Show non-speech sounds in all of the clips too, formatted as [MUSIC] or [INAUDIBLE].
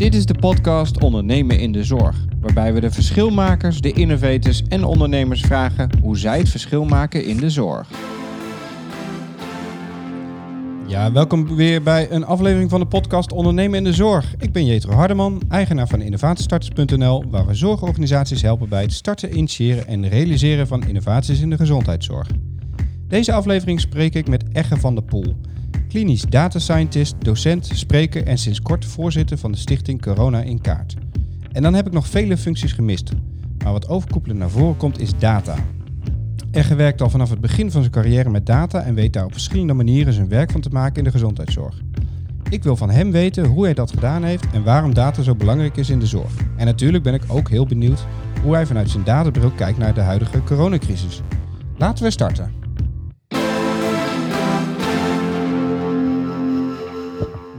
Dit is de podcast Ondernemen in de Zorg, waarbij we de verschilmakers, de innovators en ondernemers vragen hoe zij het verschil maken in de zorg. Ja, welkom weer bij een aflevering van de podcast Ondernemen in de Zorg. Ik ben Jetro Hardeman, eigenaar van innovatiestarters.nl, waar we zorgorganisaties helpen bij het starten, initiëren en realiseren van innovaties in de gezondheidszorg. Deze aflevering spreek ik met Egge van der Poel, klinisch data scientist, docent, spreker en sinds kort voorzitter van de stichting Corona in Kaart. En dan heb ik nog vele functies gemist, maar wat overkoepelend naar voren komt is data. Egge werkt al vanaf het begin van zijn carrière met data en weet daar op verschillende manieren zijn werk van te maken in de gezondheidszorg. Ik wil van hem weten hoe hij dat gedaan heeft en waarom data zo belangrijk is in de zorg. En natuurlijk ben ik ook heel benieuwd hoe hij vanuit zijn databril kijkt naar de huidige coronacrisis. Laten we starten.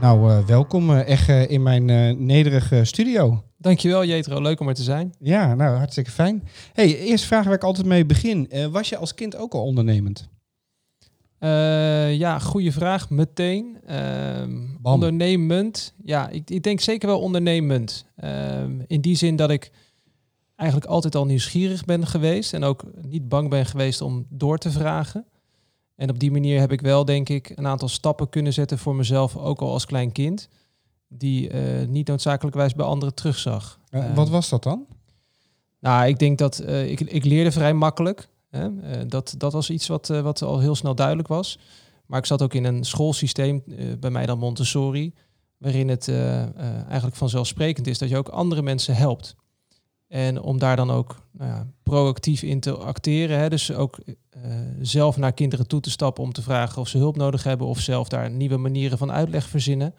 Nou, uh, welkom uh, Egge in mijn nederige studio. Dankjewel Jetro, leuk om er te zijn. Ja, nou hartstikke fijn. Hey, eerst vraag waar ik altijd mee begin. was je als kind ook al ondernemend? ja, goede vraag. Meteen. Ehm, ondernemend. Ja, ik, ik, denk zeker wel ondernemend. Ehm, in die zin dat ik eigenlijk altijd al nieuwsgierig ben geweest en ook niet bang ben geweest om door te vragen. En op die manier heb ik wel, denk ik, een aantal stappen kunnen zetten voor mezelf, ook al als klein kind, die uh, niet noodzakelijkwijs bij anderen terugzag. Uh, wat was dat dan? Nou, ik denk dat uh, ik, ik leerde vrij makkelijk. Hè? dat, dat was iets wat, wat al heel snel duidelijk was. Maar ik zat ook in een schoolsysteem, bij mij dan Montessori, waarin het eigenlijk vanzelfsprekend is dat je ook andere mensen helpt. En om daar dan ook nou ja, proactief in te acteren. Hè, dus ook uh, zelf naar kinderen toe te stappen om te vragen of ze hulp nodig hebben. Of zelf daar nieuwe manieren van uitleg verzinnen.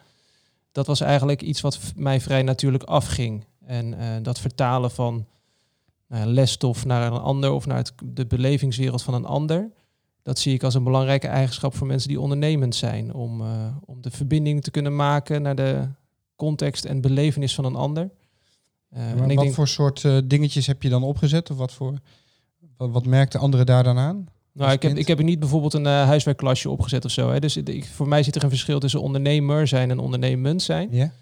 Dat was eigenlijk iets wat mij vrij natuurlijk afging. En uh, dat vertalen van uh, lesstof naar een ander of naar de belevingswereld van een ander. Dat zie ik als een belangrijke eigenschap voor mensen die ondernemend zijn. Om, om de verbinding te kunnen maken naar de context en belevenis van een ander. Uh, wat denk... voor soort uh, dingetjes heb je dan opgezet? Of wat, voor, wat, wat merkten anderen daar dan aan? Nou, ik heb, ik heb niet bijvoorbeeld een uh, huiswerkklasje opgezet of zo. Hè. Dus ik, voor mij zit er een verschil tussen ondernemer zijn en ondernemend zijn. Ja.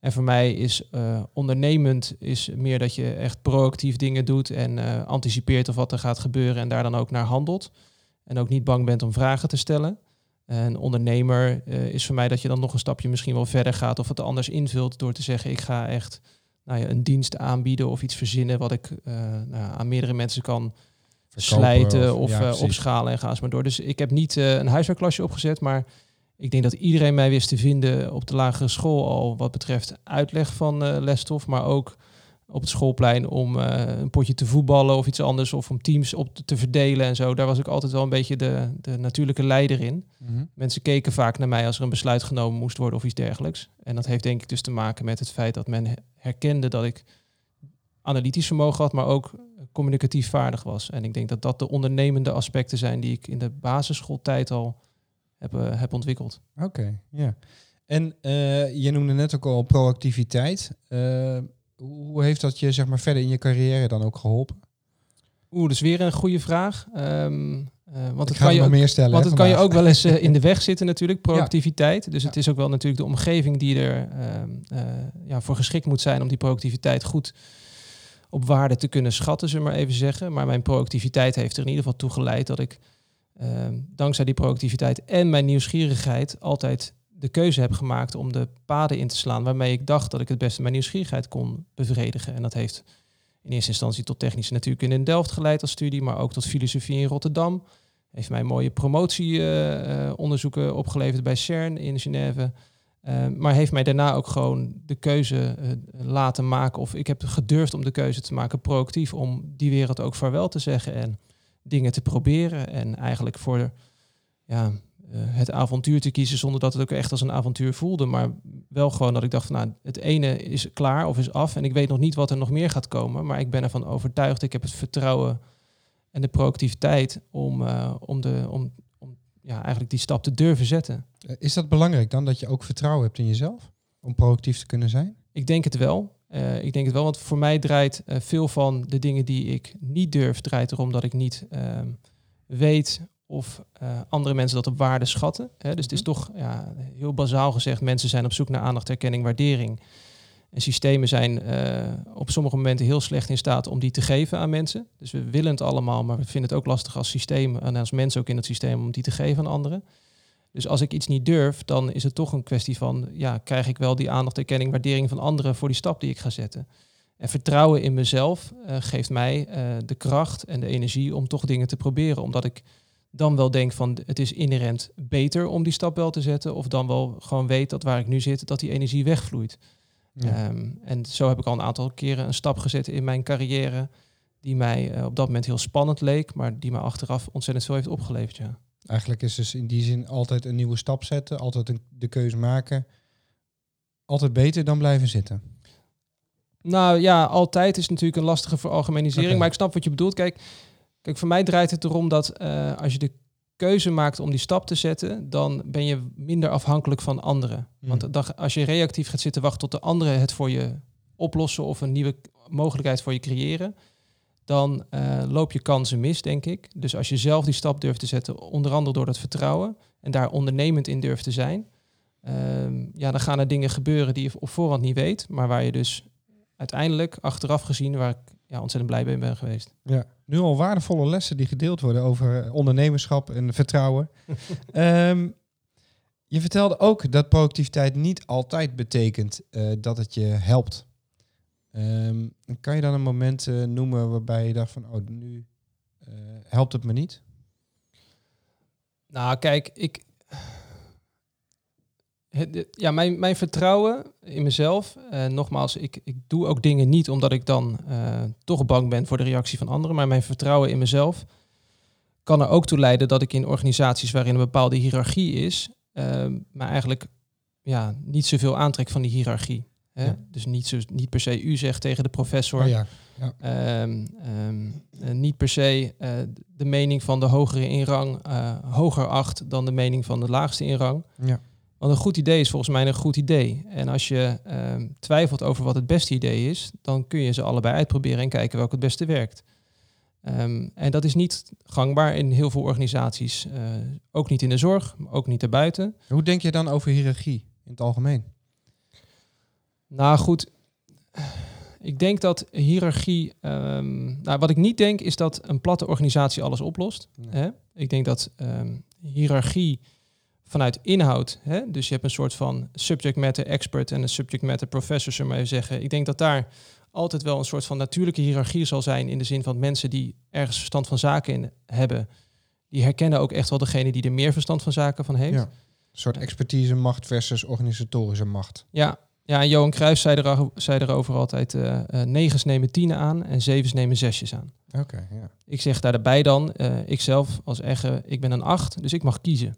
En voor mij is ondernemend is meer dat je echt proactief dingen doet en anticipeert of wat er gaat gebeuren en daar dan ook naar handelt. En ook niet bang bent om vragen te stellen. En ondernemer is voor mij dat je dan nog een stapje misschien wel verder gaat of het anders invult door te zeggen ik ga echt nou ja, een dienst aanbieden of iets verzinnen wat ik uh, nou, aan meerdere mensen kan slijten of, uh, opschalen en ga eens maar door. Dus ik heb niet uh, een huiswerkklasje opgezet, maar ik denk dat iedereen mij wist te vinden op de lagere school al wat betreft uitleg van lesstof, maar ook op het schoolplein om een potje te voetballen of iets anders of om teams op te, verdelen en zo. Daar was ik altijd wel een beetje de, de natuurlijke leider in. Mm Mensen keken vaak naar mij als er een besluit genomen moest worden of iets dergelijks. En dat heeft denk ik dus te maken met het feit dat men herkende dat ik analytisch vermogen had, maar ook communicatief vaardig was. En ik denk dat dat de ondernemende aspecten zijn die ik in de basisschooltijd al heb, uh, heb ontwikkeld. Oké, ja. En uh, je noemde net ook al proactiviteit. Hoe heeft dat je zeg maar, verder in je carrière dan ook geholpen? Oeh, dus weer een goede vraag. Um, uh, want het kan je ook, meer stellen. Want het kan je ook wel eens uh, in de [LAUGHS] weg zitten natuurlijk, proactiviteit. Dus het is ook wel natuurlijk de omgeving die er uh, ja, voor geschikt moet zijn om die proactiviteit goed op waarde te kunnen schatten, zullen we maar even zeggen. Maar mijn proactiviteit heeft er in ieder geval toe geleid dat ik ehm, dankzij die proactiviteit en mijn nieuwsgierigheid altijd de keuze heb gemaakt om de paden in te slaan waarmee ik dacht dat ik het beste mijn nieuwsgierigheid kon bevredigen. En dat heeft in eerste instantie tot technische natuurkunde in Delft geleid als studie, maar ook tot filosofie in Rotterdam. Heeft mij mooie promotieonderzoeken opgeleverd bij CERN in Genève. Uh, maar heeft mij daarna ook gewoon de keuze laten maken, of ik heb gedurfd om de keuze te maken proactief om die wereld ook vaarwel te zeggen en dingen te proberen. En eigenlijk voor ja, het avontuur te kiezen zonder dat het ook echt als een avontuur voelde. Maar wel gewoon dat ik dacht van nou, het ene is klaar of is af en ik weet nog niet wat er nog meer gaat komen. Maar ik ben ervan overtuigd, ik heb het vertrouwen en de proactiviteit om, uh, om, de, om, om ja, eigenlijk die stap te durven zetten. Is dat belangrijk dan, dat je ook vertrouwen hebt in jezelf om proactief te kunnen zijn? Ik denk het wel. Uh, ik denk het wel, want voor mij draait uh, veel van de dingen die ik niet durf, draait erom dat ik niet ehm, weet of andere mensen dat op waarde schatten. Hè? Dus het is mhm. toch ja, heel bazaal gezegd, mensen zijn op zoek naar aandacht, erkenning, waardering. En systemen zijn eh, op sommige momenten heel slecht in staat om die te geven aan mensen. Dus we willen het allemaal, maar we vinden het ook lastig als systeem en als mensen ook in het systeem om die te geven aan anderen. Dus als ik iets niet durf, dan is het toch een kwestie van, ja, krijg ik wel die aandacht, erkenning, waardering van anderen voor die stap die ik ga zetten. En vertrouwen in mezelf uh, geeft mij de kracht en de energie om toch dingen te proberen. Omdat ik dan wel denk van het is inherent beter om die stap wel te zetten. Of dan wel gewoon weet dat waar ik nu zit, dat die energie wegvloeit. Ja. Um, en zo heb ik al een aantal keren een stap gezet in mijn carrière. Die mij uh, op dat moment heel spannend leek, maar die me achteraf ontzettend veel heeft opgeleverd. Ja. Eigenlijk is dus in die zin altijd een nieuwe stap zetten, altijd een, de keuze maken. Altijd beter dan blijven zitten. Nou ja, altijd is natuurlijk een lastige veralgemenisering. Okay. Maar ik snap wat je bedoelt. Kijk, kijk, voor mij draait het erom dat uh, als je de keuze maakt om die stap te zetten, dan ben je minder afhankelijk van anderen. Mm. Want als je reactief gaat zitten wachten tot de anderen het voor je oplossen of een nieuwe mogelijkheid voor je creëren, dan uh, loop je kansen mis, denk ik. Dus als je zelf die stap durft te zetten, onder andere door dat vertrouwen en daar ondernemend in durft te zijn, uh, ja, dan gaan er dingen gebeuren die je op voorhand niet weet, maar waar je dus uiteindelijk, achteraf gezien, waar ik ja, ontzettend blij mee ben geweest. Ja, nu al waardevolle lessen die gedeeld worden over ondernemerschap en vertrouwen. um, [LAUGHS] je vertelde ook dat productiviteit niet altijd betekent uh, dat het je helpt. Um, kan je dan een moment uh, noemen waarbij je dacht van, oh, nu uh, helpt het me niet? Nou, kijk, ik, ja, mijn, mijn vertrouwen in mezelf. Uh, nogmaals, ik, ik doe ook dingen niet omdat ik dan uh, toch bang ben voor de reactie van anderen. Maar mijn vertrouwen in mezelf kan er ook toe leiden dat ik in organisaties waarin een bepaalde hiërarchie is, uh, maar eigenlijk ja, niet zoveel aantrek van die hiërarchie. Hè? Ja. Dus niet, zo, niet per se u zegt tegen de professor. Oh ja. Ja. Um, um, uh, niet per se de mening van de hogere in rang hoger acht dan de mening van de laagste in rang. Ja. Want een goed idee is volgens mij een goed idee. En als je uh, twijfelt over wat het beste idee is, dan kun je ze allebei uitproberen en kijken welk het beste werkt. Um, en dat is niet gangbaar in heel veel organisaties. Uh, ook niet in de zorg, maar ook niet erbuiten. Hoe denk je dan over hiërarchie in het algemeen? Nou goed, ik denk dat hiërarchie. Um, nou, wat ik niet denk is dat een platte organisatie alles oplost. Nee. Hè? Ik denk dat um, hiërarchie vanuit inhoud. Hè? Dus je hebt een soort van subject matter expert en een subject matter professor, zullen we even zeggen. Ik denk dat daar altijd wel een soort van natuurlijke hiërarchie zal zijn in de zin van mensen die ergens verstand van zaken in hebben. Die herkennen ook echt wel degene die er meer verstand van zaken van heeft. Ja. Een soort expertise macht versus organisatorische macht. Ja, ja en Johan Cruijff zei, er, zei erover altijd, uh, uh, negens nemen tienen aan en zevens nemen zesjes aan. Oké, okay, ja. Ik zeg daarbij dan, uh, ik zelf als egge, ik ben een acht, dus ik mag kiezen.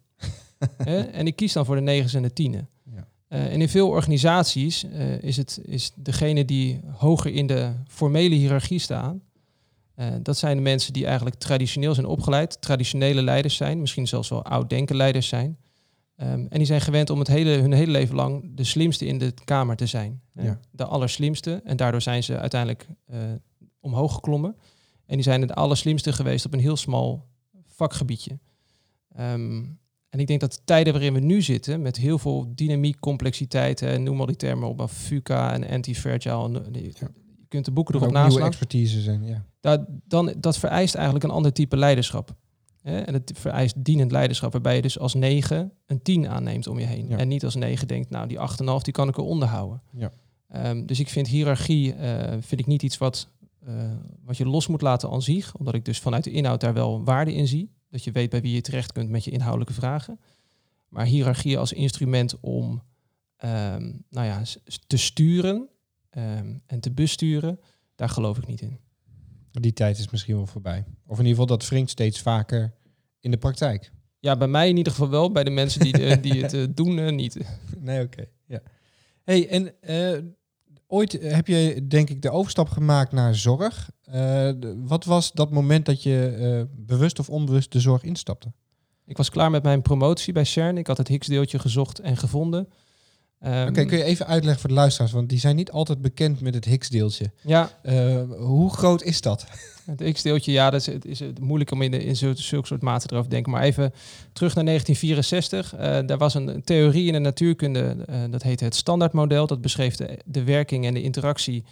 En ik kies dan voor de negens en de tienen. Ja. Uh, en in veel organisaties uh, is het is degene die hoger in de formele hiërarchie staan. Uh, dat zijn de mensen die eigenlijk traditioneel zijn opgeleid, traditionele leiders zijn, misschien zelfs wel oud-denken leiders zijn. Um, en die zijn gewend om het hele, hun hele leven lang de slimste in de kamer te zijn. Ja. De allerslimste. En daardoor zijn ze uiteindelijk omhoog geklommen. En die zijn het allerslimste geweest op een heel smal vakgebiedje. Um, en ik denk dat de tijden waarin we nu zitten, met heel veel dynamiek, complexiteit, en noem al die termen op, FUCA en anti-fragile, je kunt de boeken erop naslaan. expertise zijn, ja. Dat, dan, dat vereist eigenlijk een ander type leiderschap. Hè? En het vereist dienend leiderschap, waarbij je dus als negen een tien aanneemt om je heen. Ja. En niet als negen denkt, nou die 8,5 die kan ik eronder houden. Ja. Um, dus ik vind hiërarchie uh, vind ik niet iets wat, uh, wat je los moet laten aan zich, omdat ik dus vanuit de inhoud daar wel waarde in zie. Dat je weet bij wie je terecht kunt met je inhoudelijke vragen. Maar hiërarchie als instrument om um, nou ja, te sturen um, en te besturen, daar geloof ik niet in. Die tijd is misschien wel voorbij. Of in ieder geval dat wringt steeds vaker in de praktijk. Ja, bij mij in ieder geval wel. Bij de mensen die, de, die het uh, doen, uh, niet. [LAUGHS] Nee, oké. Okay. Ja. Hey, en uh, ooit heb je denk ik de overstap gemaakt naar zorg. Uh, wat was dat moment dat je uh, bewust of onbewust de zorg instapte? Ik was klaar met mijn promotie bij CERN. Ik had het Higgs-deeltje gezocht en gevonden. Ehm, Oké, kun je even uitleggen voor de luisteraars, want die zijn niet altijd bekend met het Higgs-deeltje. Ja, Eh, hoe groot is dat? [LAUGHS] Het X-deeltje, ja, dat is, het is moeilijk om in, de, in zulke, zulke soort maten erover te denken. Maar even terug naar 1964. Eh daar was een theorie in de natuurkunde, eh, dat heette het standaardmodel. Dat beschreef de, de werking en de interactie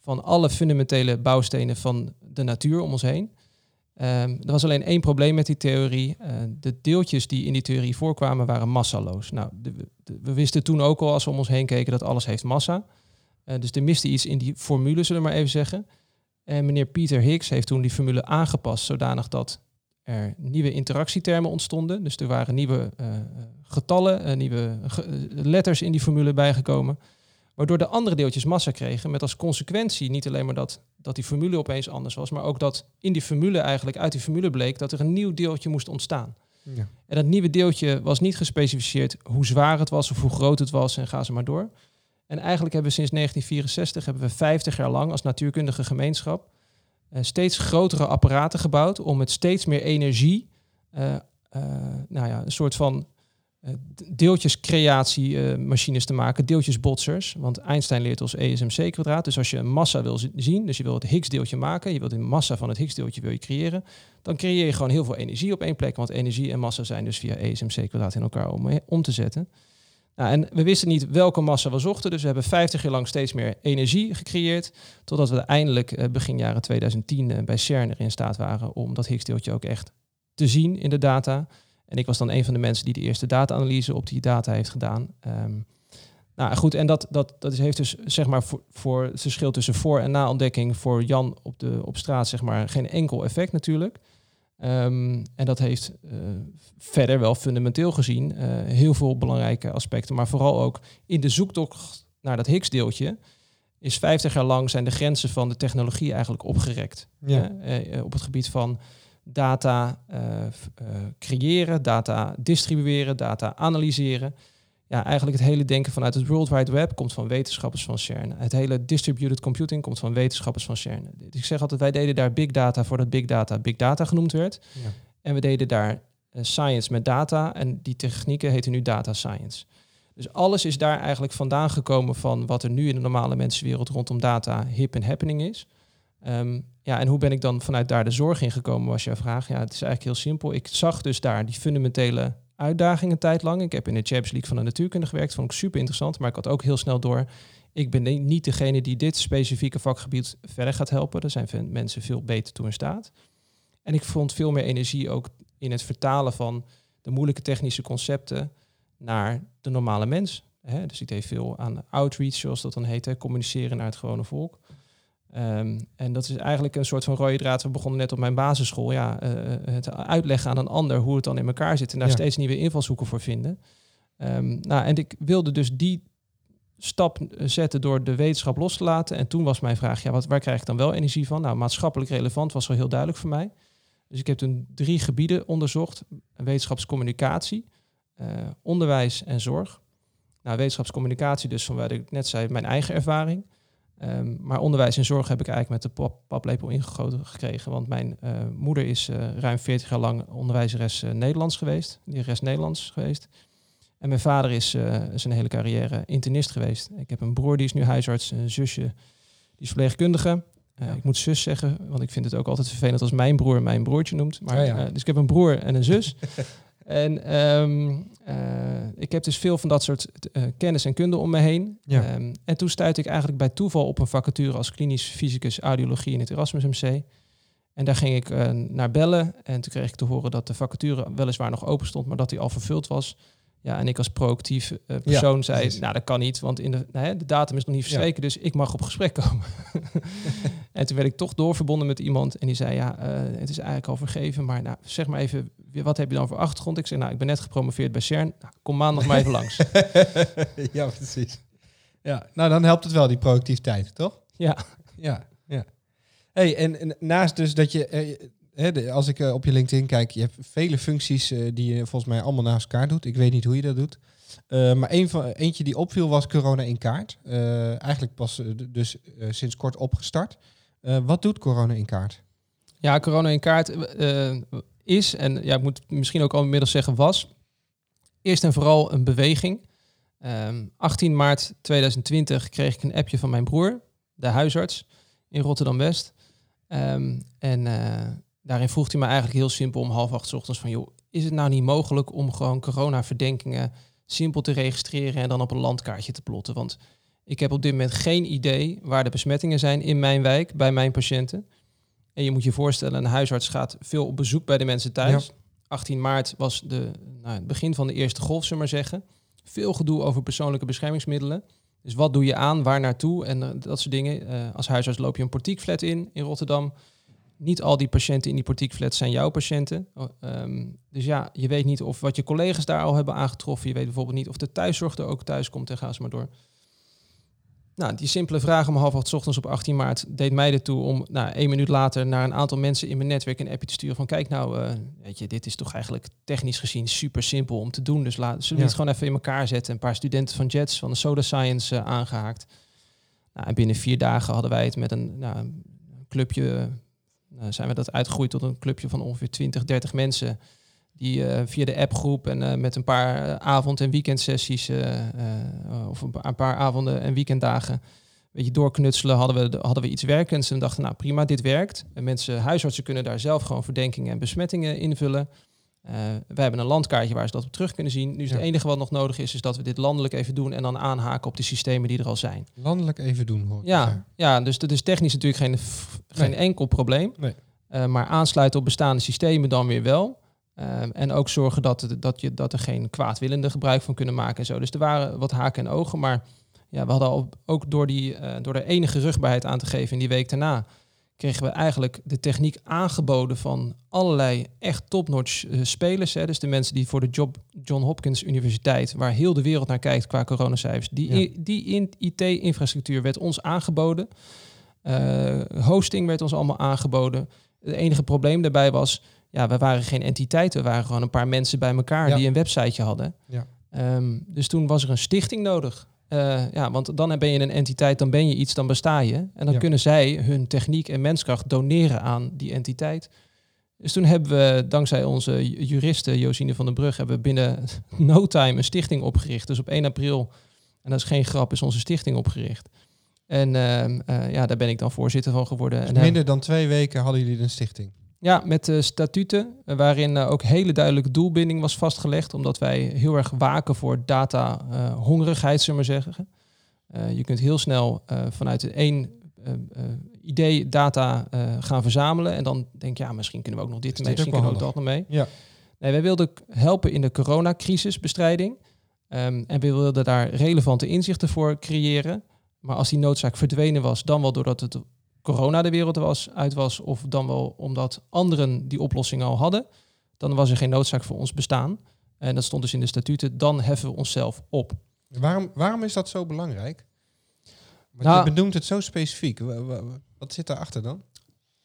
van alle fundamentele bouwstenen van de natuur om ons heen. Ehm, er was alleen één probleem met die theorie. Eh, de deeltjes die in die theorie voorkwamen waren massaloos. Nou, we wisten toen ook al als we om ons heen keken dat alles heeft massa. Eh, dus er miste iets in die formule, zullen we maar even zeggen. En meneer Peter Higgs heeft toen die formule aangepast zodanig dat er nieuwe interactietermen ontstonden. Dus er waren nieuwe eh, getallen, nieuwe letters in die formule bijgekomen. Waardoor de andere deeltjes massa kregen. Met als consequentie niet alleen maar dat, dat die formule opeens anders was. Maar ook dat in die formule eigenlijk, uit die formule bleek dat er een nieuw deeltje moest ontstaan. Ja. En dat nieuwe deeltje was niet gespecificeerd hoe zwaar het was of hoe groot het was en ga ze maar door. En eigenlijk hebben we sinds 1964, hebben we 50 jaar lang als natuurkundige gemeenschap eh, steeds grotere apparaten gebouwd om met steeds meer energie, eh, eh, nou ja, een soort van deeltjescreatiemachines te maken, deeltjesbotsers. Want Einstein leert ons ESMC kwadraat. Dus als je een massa wil zi- zien, dus je wil het Higgs-deeltje maken, je wilt een massa van het Higgs-deeltje wil je creëren, dan creëer je gewoon heel veel energie op één plek. Want energie en massa zijn dus via ESMC kwadraat in elkaar om, om te zetten. Nou, en we wisten niet welke massa we zochten, dus we hebben 50 jaar lang steeds meer energie gecreëerd, totdat we eindelijk eh, begin jaren 2010 eh, bij CERN erin staat waren om dat Higgs-deeltje ook echt te zien in de data. En ik was dan een van de mensen die de eerste data-analyse op die data heeft gedaan. Ehm, nou goed, en dat, dat, dat heeft dus zeg maar voor, voor het verschil tussen voor- en na-ontdekking voor Jan op, de, op straat zeg maar geen enkel effect natuurlijk. Ehm, en dat heeft eh, verder wel fundamenteel gezien eh, heel veel belangrijke aspecten, maar vooral ook in de zoektocht naar dat Higgs-deeltje is 50 jaar lang zijn de grenzen van de technologie eigenlijk opgerekt. Ja. Eh, op het gebied van data eh, creëren, data distribueren, data analyseren. Ja, eigenlijk het hele denken vanuit het World Wide Web komt van wetenschappers van CERN. Het hele distributed computing komt van wetenschappers van CERN. Dus ik zeg altijd, wij deden daar big data voordat big data big data genoemd werd. Ja. En we deden daar eh, science met data en die technieken heten nu data science. Dus alles is daar eigenlijk vandaan gekomen van wat er nu in de normale mensenwereld rondom data hip en happening is. Ehm, ja, en hoe ben ik dan vanuit daar de zorg in gekomen, was jouw vraag. Ja, het is eigenlijk heel simpel. Ik zag dus daar die fundamentele uitdagingen een tijd lang. Ik heb in de Champions League van de natuurkunde gewerkt, vond ik super interessant. Maar ik had ook heel snel door, ik ben ni- niet degene die dit specifieke vakgebied verder gaat helpen. Er zijn mensen veel beter toe in staat. En ik vond veel meer energie ook in het vertalen van de moeilijke technische concepten naar de normale mens. Dus ik deed veel aan outreach, zoals dat dan heet, hè? communiceren naar het gewone volk. Ehm, en dat is eigenlijk een soort van rode draad. We begonnen net op mijn basisschool. Ja, eh, het uitleggen aan een ander hoe het dan in elkaar zit. En daar Ja. steeds nieuwe invalshoeken voor vinden. Ehm, nou, en ik wilde dus die stap eh, zetten door de wetenschap los te laten. En toen was mijn vraag, ja, wat, waar krijg ik dan wel energie van? Nou, maatschappelijk relevant was wel heel duidelijk voor mij. Dus ik heb toen drie gebieden onderzocht. Wetenschapscommunicatie, eh, onderwijs en zorg. Nou, wetenschapscommunicatie dus van wat ik net zei, mijn eigen ervaring. Ehm, maar onderwijs en zorg heb ik eigenlijk met de pap paplepel ingegoten gekregen. Want mijn eh, moeder is eh, ruim 40 jaar lang onderwijzeres eh, Nederlands geweest. Lerares Nederlands geweest. En mijn vader is zijn hele carrière internist geweest. Ik heb een broer die is nu huisarts. Een zusje die is verpleegkundige. Ja. Ik moet zus zeggen, want ik vind het ook altijd vervelend als mijn broer mijn broertje noemt. Maar, Ja, ja. eh, dus ik heb een broer en een zus. [LAUGHS] en ehm, eh, ik heb dus veel van dat soort eh, kennis en kunde om me heen. Ja. Ehm, en toen stuitte ik eigenlijk bij toeval op een vacature als klinisch fysicus audiologie in het Erasmus MC. En daar ging ik eh, naar bellen en toen kreeg ik te horen dat de vacature weliswaar nog open stond, maar dat die al vervuld was. Ja, en ik als proactief eh, persoon zei, precies. nou dat kan niet, want in de, nou, hè, de datum is nog niet verstreken, dus ik mag op gesprek komen. [LAUGHS] en toen werd ik toch doorverbonden met iemand en die zei, ja, eh, het is eigenlijk al vergeven, maar nou, zeg maar even, wat heb je dan voor achtergrond? Ik zei, nou, ik ben net gepromoveerd bij CERN, nou, kom maandag maar even langs. [LAUGHS] ja, precies. Ja, nou dan helpt het wel, die productiviteit, toch? Ja. Ja, ja. Hey, en, en naast dus dat je, de- als ik eh, op je LinkedIn kijk, je hebt vele functies eh, die je volgens mij allemaal naast elkaar doet. Ik weet niet hoe je dat doet. Eh, maar een van, eentje die opviel was corona in kaart. Eigenlijk pas dus sinds kort opgestart. Wat doet corona in kaart? Ja, corona in kaart is, en ja, ik moet misschien ook al inmiddels zeggen was, eerst en vooral een beweging. Um, 18 maart 2020 kreeg ik een appje van mijn broer, de huisarts in Rotterdam-West. Um, en daarin vroeg hij me eigenlijk heel simpel om half acht ochtends van... joh, is het nou niet mogelijk om gewoon corona-verdenkingen simpel te registreren... en dan op een landkaartje te plotten? Want ik heb op dit moment geen idee waar de besmettingen zijn in mijn wijk, bij mijn patiënten. En je moet je voorstellen, een huisarts gaat veel op bezoek bij de mensen thuis. 18 maart was de, nou, het begin van de eerste golf, zullen maar zeggen. Veel gedoe over persoonlijke beschermingsmiddelen. Dus wat doe je aan, waar naartoe en uh, dat soort dingen. Uh, als huisarts loop je een portiekflat in in Rotterdam. Niet al die patiënten in die portiekflat zijn jouw patiënten. Um, dus ja, je weet niet of wat je collega's daar al hebben aangetroffen. Je weet bijvoorbeeld niet of de thuiszorg er ook thuis komt en ga ze maar door. Nou, die simpele vraag om half acht ochtends op 18 maart deed mij ertoe om nou, één minuut later naar een aantal mensen in mijn netwerk een appje te sturen van kijk nou, uh, weet je, dit is toch eigenlijk technisch gezien super simpel om te doen. Dus laat, zullen we ja. het gewoon even in elkaar zetten. Een paar studenten van Jets van de Soda Science uh, aangehaakt. Nou, en binnen vier dagen hadden wij het met een, nou, een clubje, uh, zijn we dat uitgegroeid tot een clubje van ongeveer 20, 30 mensen die uh, via de appgroep en uh, met een paar avond- en weekendsessies of een paar avonden en weekenddagen weet je, doorknutselen, hadden we, hadden we iets werkends. En dachten, nou prima, dit werkt. En mensen, huisartsen kunnen daar zelf gewoon verdenkingen en besmettingen invullen. We hebben een landkaartje waar ze dat op terug kunnen zien. Nu is ja. het enige wat nog nodig is, is dat we dit landelijk even doen en dan aanhaken op de systemen die er al zijn. Landelijk even doen, hoor. Ja, ja, dus dat is technisch natuurlijk geen, geen nee. enkel probleem. Nee. maar aansluiten op bestaande systemen dan weer wel. Um, en ook zorgen dat, dat, je, dat er geen kwaadwillende gebruik van kunnen maken en zo. Dus er waren wat haken en ogen. Maar ja, we hadden al, ook door, die, uh, door er enige rugbaarheid aan te geven in die week daarna... kregen we eigenlijk de techniek aangeboden van allerlei echt topnotch uh, spelers. Hè. Dus de mensen die voor de job John Hopkins Universiteit... waar heel de wereld naar kijkt qua coronacijfers... die, ja. die in IT-infrastructuur werd ons aangeboden. Uh, hosting werd ons allemaal aangeboden. Het enige probleem daarbij was ja, we waren geen entiteit, we waren gewoon een paar mensen bij elkaar ja. die een websiteje hadden. Ja. Um, dus toen was er een stichting nodig. Uh, ja, want dan ben je een entiteit, dan ben je iets, dan besta je. En dan ja. kunnen zij hun techniek en menskracht doneren aan die entiteit. Dus toen hebben we, dankzij onze juristen, Josine van den Brug, hebben we binnen [LAUGHS] no time een stichting opgericht. Dus op 1 april, en dat is geen grap, is onze stichting opgericht. En uh, uh, ja, daar ben ik dan voorzitter van geworden. Dus en, minder dan twee weken hadden jullie een stichting? Ja, met uh, statuten uh, waarin uh, ook hele duidelijke doelbinding was vastgelegd, omdat wij heel erg waken voor data-hongerigheid, zullen we maar zeggen. je kunt heel snel vanuit één idee data gaan verzamelen en dan denk je, ja, misschien kunnen we ook nog dit mee, misschien kunnen we ook dat nog mee. Ja. Nee, wij wilden helpen in de coronacrisisbestrijding um, en we wilden daar relevante inzichten voor creëren. Maar als die noodzaak verdwenen was, dan wel doordat het corona de wereld was, uit was, of dan wel omdat anderen die oplossing al hadden, dan was er geen noodzaak voor ons bestaan. En dat stond dus in de statuten, dan heffen we onszelf op. Waarom, waarom is dat zo belangrijk? Want nou, je benoemt het zo specifiek. Wat zit daarachter dan?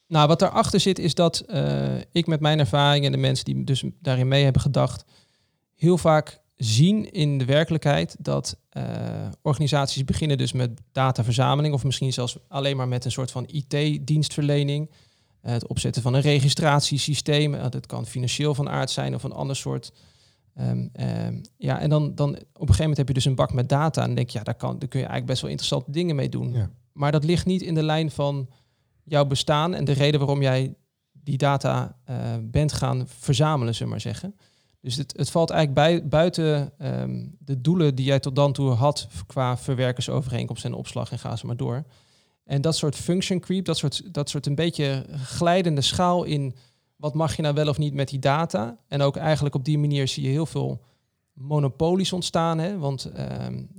Nou, wat daarachter zit is dat uh, ik met mijn ervaring en de mensen die dus daarin mee hebben gedacht, heel vaak zien in de werkelijkheid dat uh, organisaties beginnen dus met dataverzameling of misschien zelfs alleen maar met een soort van IT-dienstverlening. Uh, het opzetten van een registratiesysteem. Uh, dat kan financieel van aard zijn of een ander soort. Um, um, ja, en dan, dan op een gegeven moment heb je dus een bak met data en denk je, ja, daar, kan, daar kun je eigenlijk best wel interessante dingen mee doen. Ja. Maar dat ligt niet in de lijn van jouw bestaan en de reden waarom jij die data bent gaan verzamelen, zullen we maar zeggen. Dus het, het valt eigenlijk bij, buiten um, de doelen die jij tot dan toe had qua verwerkersovereenkomst en opslag en ga ze maar door. En dat soort function creep, dat soort, dat soort een beetje glijdende schaal in wat mag je nou wel of niet met die data. En ook eigenlijk op die manier zie je heel veel monopolies ontstaan. Hè? Want um,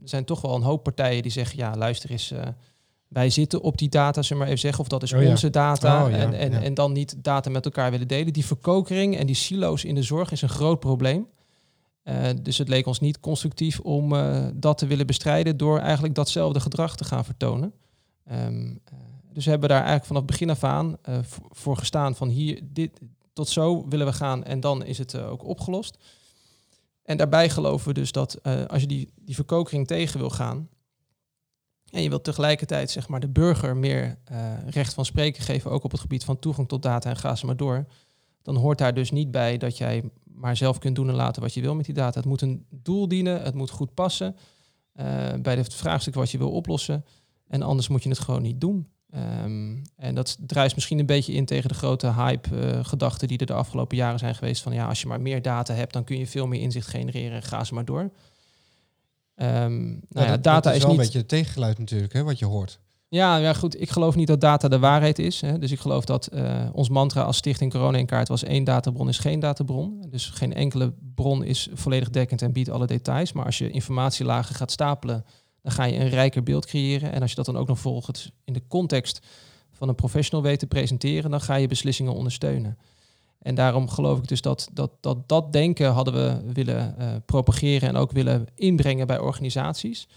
er zijn toch wel een hoop partijen die zeggen, ja luister eens, uh, wij zitten op die data, zeg maar even zeggen, of dat is Oh ja. onze data. Oh ja, en, en, ja. en dan niet data met elkaar willen delen. Die verkokering en die silo's in de zorg is een groot probleem. Eh, dus het leek ons niet constructief om eh, dat te willen bestrijden door eigenlijk datzelfde gedrag te gaan vertonen. Ehm, eh, dus we hebben daar eigenlijk vanaf begin af aan voor, gestaan van hier, dit, tot zo willen we gaan en dan is het ook opgelost. En daarbij geloven we dus dat als je die, die verkokering tegen wil gaan, en je wilt tegelijkertijd zeg maar, de burger meer eh, recht van spreken geven, ook op het gebied van toegang tot data en ga ze maar door. Dan hoort daar dus niet bij dat jij maar zelf kunt doen en laten wat je wil met die data. Het moet een doel dienen, het moet goed passen. eh, bij het vraagstuk wat je wil oplossen. En anders moet je het gewoon niet doen. Ehm, en dat druist misschien een beetje in tegen de grote hype-gedachten die er de afgelopen jaren zijn geweest. Van ja, als je maar meer data hebt, dan kun je veel meer inzicht genereren. Ga ze maar door. Um, nou ja, data is, is, wel niet... een beetje het tegengeluid natuurlijk, hè, wat je hoort. Ja, ja, goed. Ik geloof niet dat data de waarheid is. Hè. Dus ik geloof dat uh, ons mantra als stichting Corona in kaart was één databron is geen databron. Dus geen enkele bron is volledig dekkend en biedt alle details. Maar als je informatielagen gaat stapelen, dan ga je een rijker beeld creëren. En als je dat dan ook nog volgens in de context van een professional weet te presenteren, dan ga je beslissingen ondersteunen. En daarom geloof ik dus dat dat, dat, dat denken hadden we willen uh, propageren en ook willen inbrengen bij organisaties.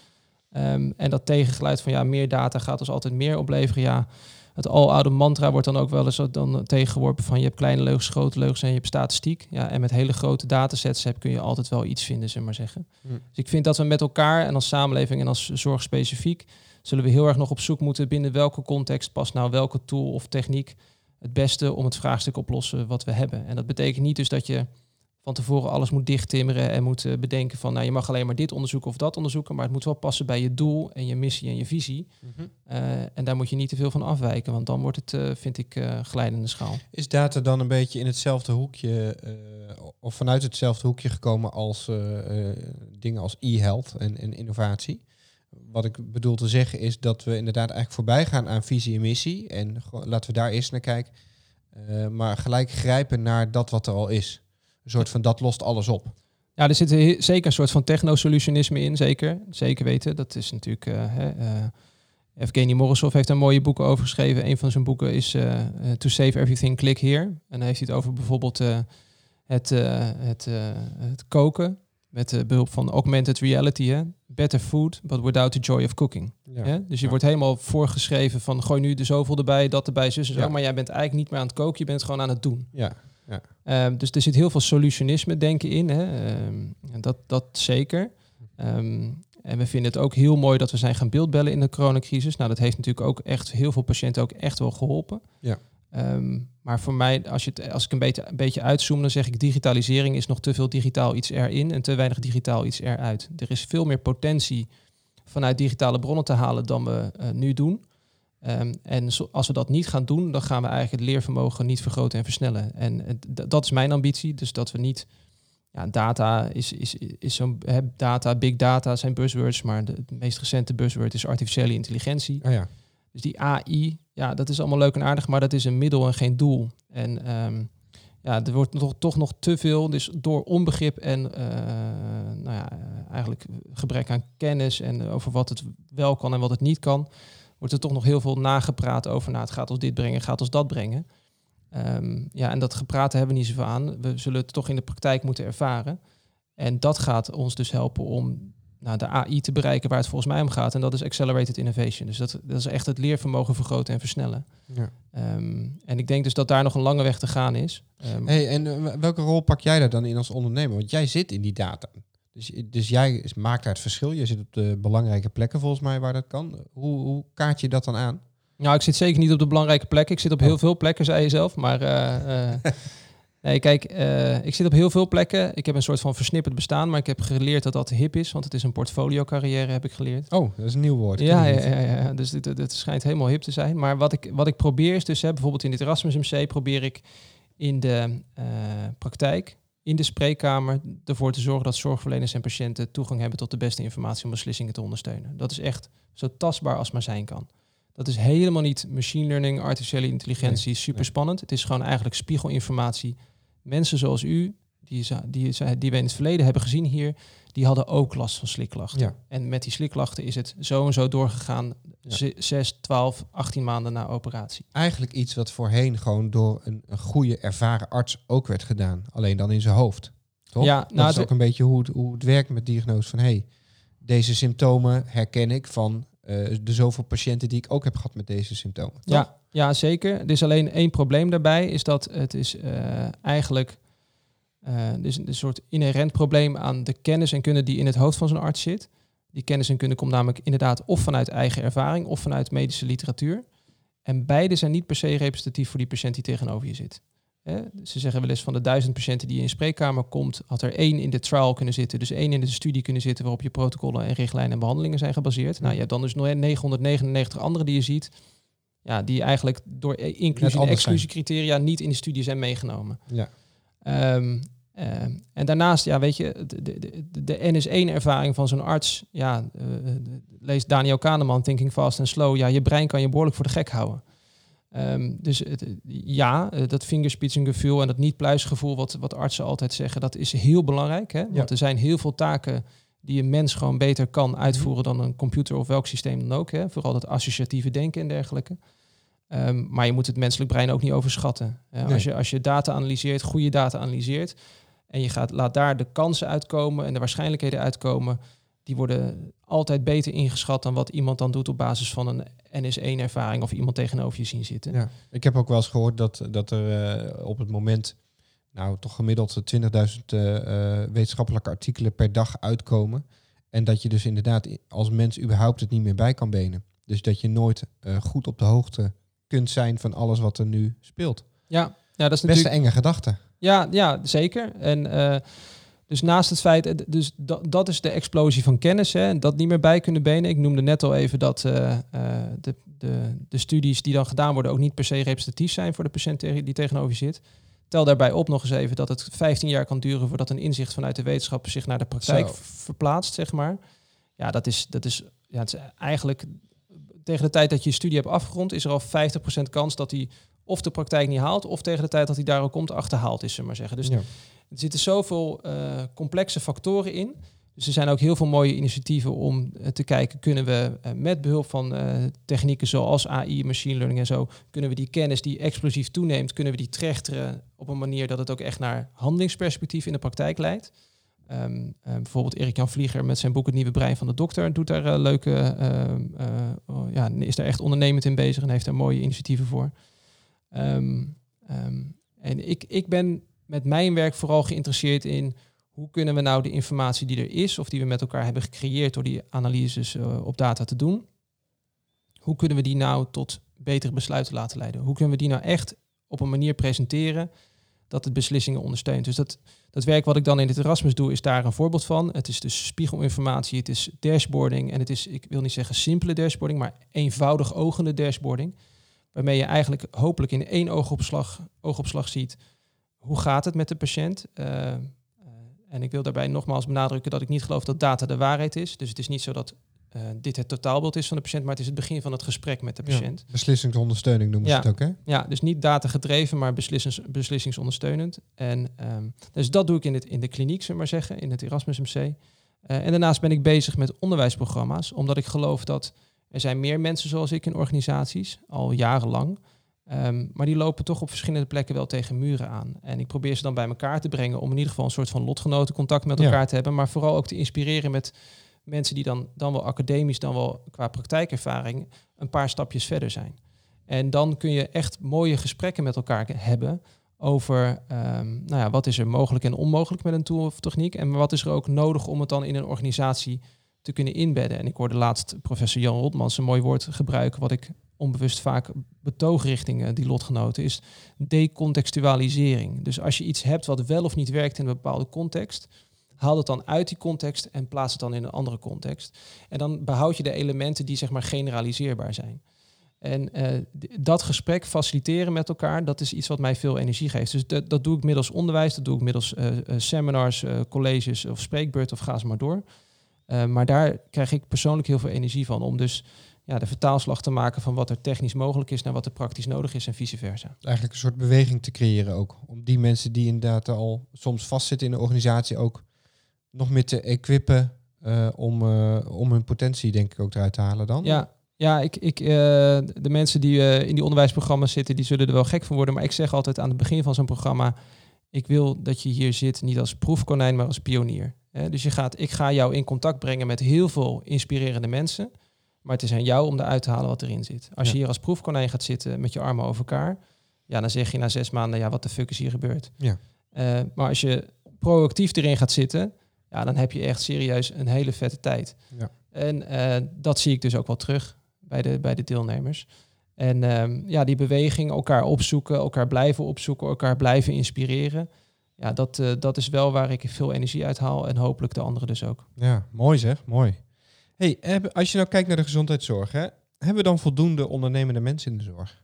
Um, en dat tegengeluid van ja, meer data gaat dus altijd meer opleveren. Ja, het aloude mantra wordt dan ook wel eens dan tegengeworpen van je hebt kleine leugens, grote leugens en je hebt statistiek. Ja, en met hele grote datasets heb, kun je altijd wel iets vinden, zeg maar zeggen. Hm. Dus ik vind dat we met elkaar en als samenleving en als zorg specifiek, zullen we heel erg nog op zoek moeten binnen welke context past nou welke tool of techniek het beste om het vraagstuk oplossen wat we hebben. En dat betekent niet dus dat je van tevoren alles moet dichttimmeren en moet uh, bedenken van, nou je mag alleen maar dit onderzoeken of dat onderzoeken, maar het moet wel passen bij je doel en je missie en je visie. Mm -hmm. uh, en daar moet je niet te veel van afwijken, want dan wordt het, uh, vind ik, glijdende schaal. Is data dan een beetje in hetzelfde hoekje of vanuit hetzelfde hoekje gekomen als dingen als e-health en, en innovatie? Wat ik bedoel te zeggen is dat we inderdaad eigenlijk voorbij gaan aan visie en missie en laten we daar eerst naar kijken, maar gelijk grijpen naar dat wat er al is. Een soort van dat lost alles op. Ja, er zit zeker een soort van technosolutionisme in, zeker. Zeker weten. Dat is natuurlijk. Uh, uh, Evgeny Morozov heeft een mooie boeken over geschreven. Een van zijn boeken is To Save Everything, Click Here. En dan heeft hij het over bijvoorbeeld het, het, het koken met behulp van augmented reality. Hè? Better food, but without the joy of cooking. Ja. Dus je ja. wordt helemaal voorgeschreven van gooi nu de zoveel erbij, dat erbij, zus en zo. Maar jij bent eigenlijk niet meer aan het koken, je bent gewoon aan het doen. Ja. Ja. Um, dus er zit heel veel solutionisme denken in. Hè. Um, dat, dat zeker. Um, en we vinden het ook heel mooi dat we zijn gaan beeldbellen in de coronacrisis. Nou, dat heeft natuurlijk ook echt heel veel patiënten ook echt wel geholpen. Ja. Maar voor mij, als, je het, als ik een beetje, een beetje uitzoom, dan zeg ik digitalisering is nog te veel digitaal iets erin en te weinig digitaal iets eruit. Er is veel meer potentie vanuit digitale bronnen te halen dan we uh, nu doen. Um, en zo, als we dat niet gaan doen, dan gaan we eigenlijk het leervermogen niet vergroten en versnellen. En dat is mijn ambitie. Dus dat we niet. Ja, data is, is, is zo'n. Data, big data zijn buzzwords, maar de, de, meest recente buzzword is artificiële intelligentie. Oh ja. Dus die AI, ja, dat is allemaal leuk en aardig, maar dat is een middel en geen doel. En um, ja, er wordt nog, toch nog te veel, dus door onbegrip en uh, nou ja, eigenlijk gebrek aan kennis en over wat het wel kan en wat het niet kan wordt er toch nog heel veel nagepraat over, nou, het gaat ons dit brengen, gaat ons dat brengen. Um, ja, en dat gepraat hebben we niet zoveel aan. We zullen het toch in de praktijk moeten ervaren. En dat gaat ons dus helpen om nou, de AI te bereiken waar het volgens mij om gaat. En dat is accelerated innovation. Dus dat, dat is echt het leervermogen vergroten en versnellen. Ja. Um, en ik denk dus dat daar nog een lange weg te gaan is. Um, hey, en welke rol pak jij daar dan in als ondernemer? Want jij zit in die data. Dus, dus jij maakt daar het verschil. Je zit op de belangrijke plekken volgens mij waar dat kan. Hoe, hoe kaart je dat dan aan? Nou, ik zit zeker niet op de belangrijke plekken. Ik zit op heel oh. veel plekken, zei je zelf. Maar uh, uh, [LAUGHS] nee, kijk, uh, ik zit op heel veel plekken. Ik heb een soort van versnipperd bestaan, maar ik heb geleerd dat dat hip is, want het is een portfolio carrière, heb ik geleerd. Oh, dat is een nieuw woord. Ja, ja, ja, ja, dus dit, dit schijnt helemaal hip te zijn. Maar wat ik, wat ik probeer is dus, hè, bijvoorbeeld in dit Erasmus MC, probeer ik in de praktijk in de spreekkamer ervoor te zorgen dat zorgverleners en patiënten toegang hebben tot de beste informatie om beslissingen te ondersteunen. Dat is echt zo tastbaar als maar zijn kan. Dat is helemaal niet machine learning, artificiële intelligentie, nee, super spannend. Het is gewoon eigenlijk spiegelinformatie. Mensen zoals u, die, die, die we in het verleden hebben gezien hier, die hadden ook last van slikklachten. Ja. En met die slikklachten is het zo en zo doorgegaan, ja. 6, 12, 18 maanden na operatie. Eigenlijk iets wat voorheen gewoon door een, een goede ervaren arts ook werd gedaan, alleen dan in zijn hoofd. Toch? Ja, dat nou, is ook een beetje hoe het, hoe het werkt met diagnose van hey, deze symptomen herken ik van uh, de zoveel patiënten die ik ook heb gehad met deze symptomen. Toch? Ja, ja, zeker. Er is alleen één probleem daarbij, is dat het is uh, eigenlijk uh, dus een soort inherent probleem aan de kennis en kunde die in het hoofd van zo'n arts zit. Die kennis en kunde komt namelijk inderdaad of vanuit eigen ervaring of vanuit medische literatuur. En beide zijn niet per se representatief voor die patiënt die tegenover je zit. Hè? Ze zeggen wel eens van de duizend patiënten die in een spreekkamer komt, had er één in de trial kunnen zitten, dus één in de studie kunnen zitten waarop je protocollen en richtlijnen en behandelingen zijn gebaseerd. Nou, je hebt dan dus nog 999 andere die je ziet, ja, die eigenlijk door inclusie en exclusiecriteria niet in de studie zijn meegenomen. Ja. Ehm, ehm, en daarnaast, ja, weet je, de, de, de NS1-ervaring van zo'n arts, ja, uh, lees Daniel Kahneman, Thinking Fast and Slow, ja, je brein kan je behoorlijk voor de gek houden. Ehm, dus het, ja, eh, dat vingerspitsengevoel en dat niet-pluisgevoel, wat, wat artsen altijd zeggen, dat is heel belangrijk. Hè? Want er zijn heel veel taken die een mens gewoon beter kan uitvoeren dan een computer of welk systeem dan ook. Hè? Vooral dat associatieve denken en dergelijke. Ehm, maar je moet het menselijk brein ook niet overschatten. als, je, als je data analyseert, goede data analyseert, en je gaat, laat daar de kansen uitkomen en de waarschijnlijkheden uitkomen, die worden altijd beter ingeschat dan wat iemand dan doet op basis van een NS1-ervaring of iemand tegenover je zien zitten. Ja. Ik heb ook wel eens gehoord dat, dat er uh, op het moment nou toch gemiddeld 20.000 uh, uh, wetenschappelijke artikelen per dag uitkomen. En dat je dus inderdaad als mens überhaupt het niet meer bij kan benen. Dus dat je nooit uh, goed op de hoogte kunt zijn van alles wat er nu speelt. Ja, ja dat is best een enge gedachte. Ja, ja, zeker. En dus naast het feit, eh, dus dat, dat is de explosie van kennis, hè, en dat niet meer bij kunnen benen. Ik noemde net al even dat uh, uh, de, de, de studies die dan gedaan worden ook niet per se representatief zijn voor de patiënt die tegenover je zit. Tel daarbij op nog eens even dat het 15 jaar kan duren voordat een inzicht vanuit de wetenschap zich naar de praktijk verplaatst, zeg maar. Ja, dat is, dat is, ja, het is eigenlijk tegen de tijd dat je je studie hebt afgerond, is er al 50% kans dat hij of de praktijk niet haalt, of tegen de tijd dat hij daar ook komt, achterhaalt is, ze maar zeggen. Dus ja. Er zitten zoveel uh, complexe factoren in. Dus er zijn ook heel veel mooie initiatieven om uh, te kijken, kunnen we uh, met behulp van technieken zoals AI, machine learning en zo, kunnen we die kennis die explosief toeneemt, kunnen we die trechteren op een manier dat het ook echt naar handelingsperspectief in de praktijk leidt. Um, bijvoorbeeld Erik Jan Vlieger met zijn boek Het Nieuwe Brein van de Dokter doet daar leuke, uh, ja, is daar echt ondernemend in bezig en heeft daar mooie initiatieven voor. En ik, ik ben met mijn werk vooral geïnteresseerd in hoe kunnen we nou de informatie die er is of die we met elkaar hebben gecreëerd door die analyses op data te doen, hoe kunnen we die nou tot betere besluiten laten leiden? Hoe kunnen we die nou echt op een manier presenteren dat het beslissingen ondersteunt. Dus dat, dat werk wat ik dan in het Erasmus doe, is daar een voorbeeld van. Het is dus spiegelinformatie, het is dashboarding en het is, ik wil niet zeggen simpele dashboarding, maar eenvoudig ogende dashboarding. Waarmee je eigenlijk hopelijk in één oogopslag, oogopslag ziet hoe gaat het met de patiënt. Uh, en ik wil daarbij nogmaals benadrukken dat ik niet geloof dat data de waarheid is. Dus het is niet zo dat uh, dit het totaalbeeld is van de patiënt, maar het is het begin van het gesprek met de patiënt. Ja, beslissingsondersteuning noemen ja. ze het ook, hè? Ja, dus niet data gedreven, maar beslissings, beslissingsondersteunend. En um, dus dat doe ik in, het, in de kliniek, zullen maar zeggen, in het Erasmus MC. Uh, en daarnaast ben ik bezig met onderwijsprogramma's, omdat ik geloof dat er zijn meer mensen zoals ik in organisaties, al jarenlang. Um, maar die lopen toch op verschillende plekken wel tegen muren aan. En ik probeer ze dan bij elkaar te brengen om in ieder geval een soort van lotgenotencontact met elkaar ja. te hebben, maar vooral ook te inspireren met mensen die dan, dan wel academisch, dan wel qua praktijkervaring een paar stapjes verder zijn. En dan kun je echt mooie gesprekken met elkaar hebben over um, nou ja, wat is er mogelijk en onmogelijk met een tool of techniek. En wat is er ook nodig om het dan in een organisatie te kunnen inbedden. En ik hoorde laatst professor Jan Rotmans een mooi woord gebruiken, wat ik onbewust vaak betoog richting uh, die lotgenoten, is decontextualisering. Dus als je iets hebt wat wel of niet werkt in een bepaalde context, haal het dan uit die context en plaats het dan in een andere context. En dan behoud je de elementen die zeg maar generaliseerbaar zijn. En uh, dat gesprek faciliteren met elkaar, dat is iets wat mij veel energie geeft. Dus dat, dat doe ik middels onderwijs, dat doe ik middels uh, seminars, colleges of spreekbeurt of ga ze maar door. Maar daar krijg ik persoonlijk heel veel energie van om dus ja, de vertaalslag te maken van wat er technisch mogelijk is naar wat er praktisch nodig is en vice versa. Eigenlijk een soort beweging te creëren ook. Om die mensen die inderdaad al soms vastzitten in de organisatie ook nog meer te equippen uh, om, uh, om hun potentie denk ik ook eruit te halen dan? Ja, ja ik, ik, uh, de mensen die in die onderwijsprogramma's zitten, die zullen er wel gek van worden. Maar ik zeg altijd aan het begin van zo'n programma, ik wil dat je hier zit niet als proefkonijn, maar als pionier. Dus je gaat, ik ga jou in contact brengen met heel veel inspirerende mensen. Maar het is aan jou om eruit te halen wat erin zit. Als ja. je hier als proefkonijn gaat zitten met je armen over elkaar, ja, dan zeg je na zes maanden, ja, wat de fuck is hier gebeurd? Ja. maar als je proactief erin gaat zitten, ja, dan heb je echt serieus een hele vette tijd. Ja. En uh, dat zie ik dus ook wel terug bij de, bij de deelnemers. En ehm, ja, die beweging, elkaar opzoeken, elkaar blijven opzoeken, elkaar blijven inspireren. Ja, dat, eh, dat is wel waar ik veel energie uit haal en hopelijk de anderen dus ook. Ja, mooi zeg, mooi. Hey, als je nou kijkt naar de gezondheidszorg, hè, hebben we dan voldoende ondernemende mensen in de zorg?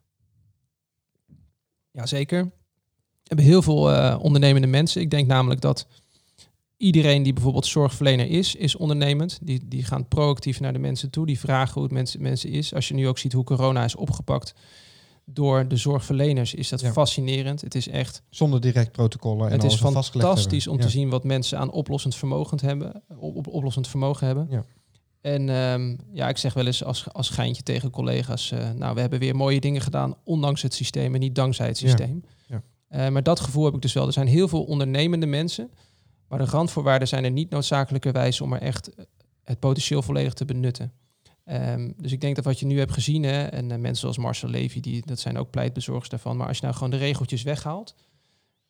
Jazeker. We hebben heel veel eh, ondernemende mensen. Ik denk namelijk dat iedereen die bijvoorbeeld zorgverlener is, is ondernemend. Die, die gaan proactief naar de mensen toe. Die vragen hoe het mensen, mensen is. Als je nu ook ziet hoe corona is opgepakt door de zorgverleners, is dat Ja. fascinerend. Het is echt Zonder direct protocollen en het is fantastisch om Ja. te zien wat mensen aan oplossend vermogen hebben. Op, op- oplossend vermogen hebben. Ja. En ehm, ja, ik zeg wel eens als, als geintje tegen collega's, eh, nou, we hebben weer mooie dingen gedaan, ondanks het systeem en niet dankzij het systeem. Ja. Eh, maar dat gevoel heb ik dus wel. Er zijn heel veel ondernemende mensen, maar de randvoorwaarden zijn er niet noodzakelijkerwijs om er echt het potentieel volledig te benutten. Ehm, dus ik denk dat wat je nu hebt gezien, hè, en eh, mensen zoals Marcel Levy, die, dat zijn ook pleitbezorgers daarvan, maar als je nou gewoon de regeltjes weghaalt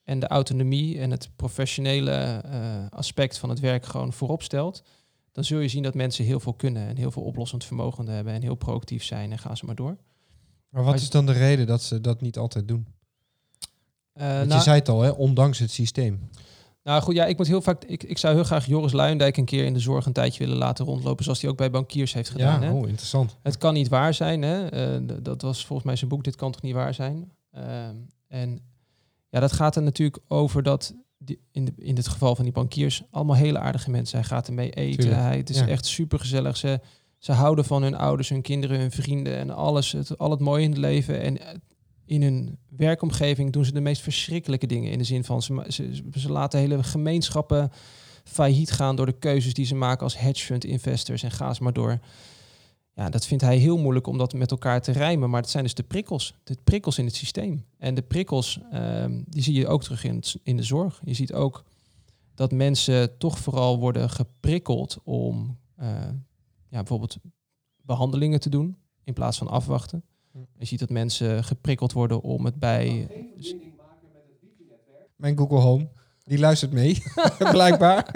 en de autonomie en het professionele eh, aspect van het werk gewoon voorop stelt, dan zul je zien dat mensen heel veel kunnen en heel veel oplossend vermogen hebben en heel proactief zijn en gaan ze maar door. Maar wat is dan de reden dat ze dat niet altijd doen? Want nou, je zei het al, hè, ondanks het systeem. Nou goed, ja, ik moet heel vaak, ik, ik zou heel graag Joris Luijendijk een keer in de zorg een tijdje willen laten rondlopen, zoals hij ook bij bankiers heeft gedaan. ja, hè? oh, interessant. Het kan niet waar zijn. Hè? Eh, dat was volgens mij zijn boek Dit kan toch niet waar zijn. Ehm, en ja, dat gaat er natuurlijk over dat die, in, de, in het geval van die bankiers allemaal hele aardige mensen. Hij gaat ermee eten. Tuurlijk, Hij, het is ja. echt super gezellig. Ze, ze houden van hun ouders, hun kinderen, hun vrienden en alles. Het, al het mooie in het leven. En eh, in hun werkomgeving doen ze de meest verschrikkelijke dingen. In de zin van ze, ze, laten hele gemeenschappen failliet gaan door de keuzes die ze maken als hedge fund investors en ga maar door. Ja, dat vindt hij heel moeilijk om dat met elkaar te rijmen. Maar het zijn dus de prikkels. De prikkels in het systeem. En de prikkels, ehm, die zie je ook terug in, in de zorg. Je ziet ook dat mensen toch vooral worden geprikkeld om eh, ja, bijvoorbeeld behandelingen te doen in plaats van afwachten. Je ziet dat mensen geprikkeld worden om het bij... Mijn Google Home, die luistert mee, [LAUGHS] [LAUGHS] blijkbaar.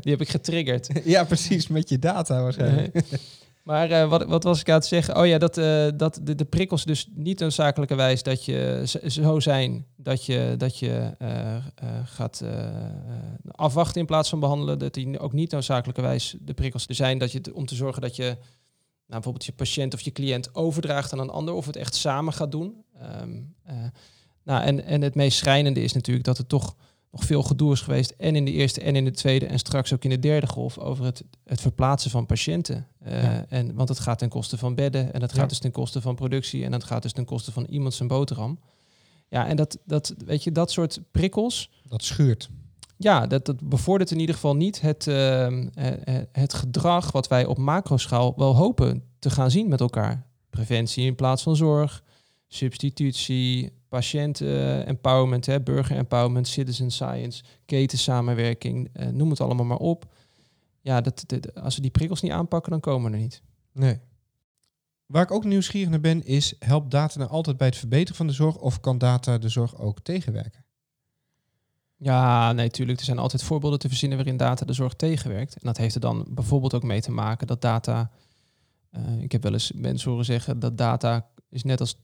Die heb ik getriggerd. [LAUGHS] ja, precies, met je data waarschijnlijk. Nee. Maar eh, wat, wat was ik aan het zeggen? Oh ja, dat, eh, dat de, de prikkels dus niet noodzakelijkerwijs dat je zo zijn dat je, dat je eh, eh, gaat afwachten in plaats van behandelen. Dat die ook niet noodzakelijkerwijs de prikkels er zijn dat je om te zorgen dat je nou, bijvoorbeeld je patiënt of je cliënt overdraagt aan een ander of het echt samen gaat doen. Ehm, eh, nou, en, en het meest schrijnende is natuurlijk dat er toch nog veel gedoe is geweest. En in de eerste en in de tweede en straks ook in de derde golf over het, het verplaatsen van patiënten. Eh, Ja. en, want het gaat ten koste van bedden en het gaat Ja. dus ten koste van productie en het gaat dus ten koste van iemand zijn boterham. Ja, en dat, dat, weet je, dat soort prikkels, Dat schuurt. Ja, dat, dat bevordert in ieder geval niet het, ehm, eh, eh, het gedrag wat wij op macroschaal wel hopen te gaan zien met elkaar. Preventie in plaats van zorg, substitutie, patiënt-empowerment, hè, burger-empowerment, citizen science, ketensamenwerking, eh, noem het allemaal maar op. Ja, dat, dat- als we die prikkels niet aanpakken, dan komen we er niet. Nee. Waar ik ook nieuwsgierig naar ben, is helpt data nou altijd bij het verbeteren van de zorg of kan data de zorg ook tegenwerken? Ja, nee, tuurlijk. Er zijn altijd voorbeelden te verzinnen waarin data de zorg tegenwerkt. En dat heeft er dan bijvoorbeeld ook mee te maken dat data. eh, ik heb wel eens mensen horen zeggen dat data is net als.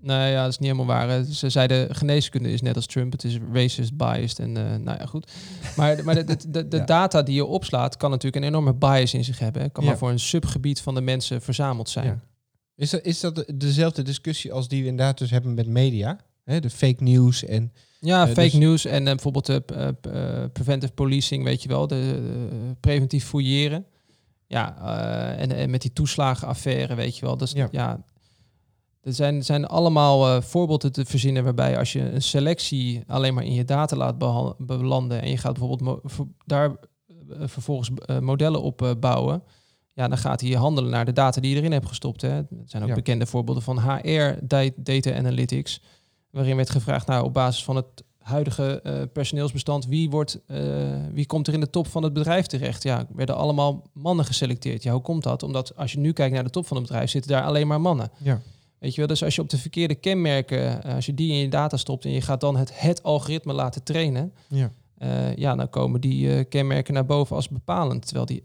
Nou ja, dat is niet helemaal waar. Ze zeiden geneeskunde is net als Trump. Het is racist, biased en eh, nou ja, goed. Maar, maar de, de, de, de [LAUGHS] Ja. data die je opslaat kan natuurlijk een enorme bias in zich hebben. hè. Kan Ja. maar voor een subgebied van de mensen verzameld zijn. Ja. Is dat, is dat de- dezelfde discussie als die we inderdaad dus hebben met media? Hè, de fake news en... Ja, Eh, fake dus- news en eh, bijvoorbeeld de eh, preventive policing, weet je wel, de preventief fouilleren. Ja, en, en met die toeslagenaffaire, weet je wel. Dus Ja. ja, er zijn, zijn allemaal voorbeelden te verzinnen waarbij als je een selectie alleen maar in je data laat belanden en je gaat bijvoorbeeld daar vervolgens modellen op bouwen, ja, dan gaat hij handelen naar de data die je erin hebt gestopt. Hè. Er zijn ook Ja. bekende voorbeelden van HR, da- data analytics, waarin werd gevraagd, nou, op basis van het huidige eh, personeelsbestand, wie, wordt, eh, wie komt er in de top van het bedrijf terecht? Ja, werden allemaal mannen geselecteerd. Ja, hoe komt dat? Omdat als je nu kijkt naar de top van het bedrijf, zitten daar alleen maar mannen. Ja. Weet je wel, dus als je op de verkeerde kenmerken, eh, als je die in je data stopt en je gaat dan het, het algoritme laten trainen, Ja. ja, dan komen die kenmerken naar boven als bepalend. Terwijl die,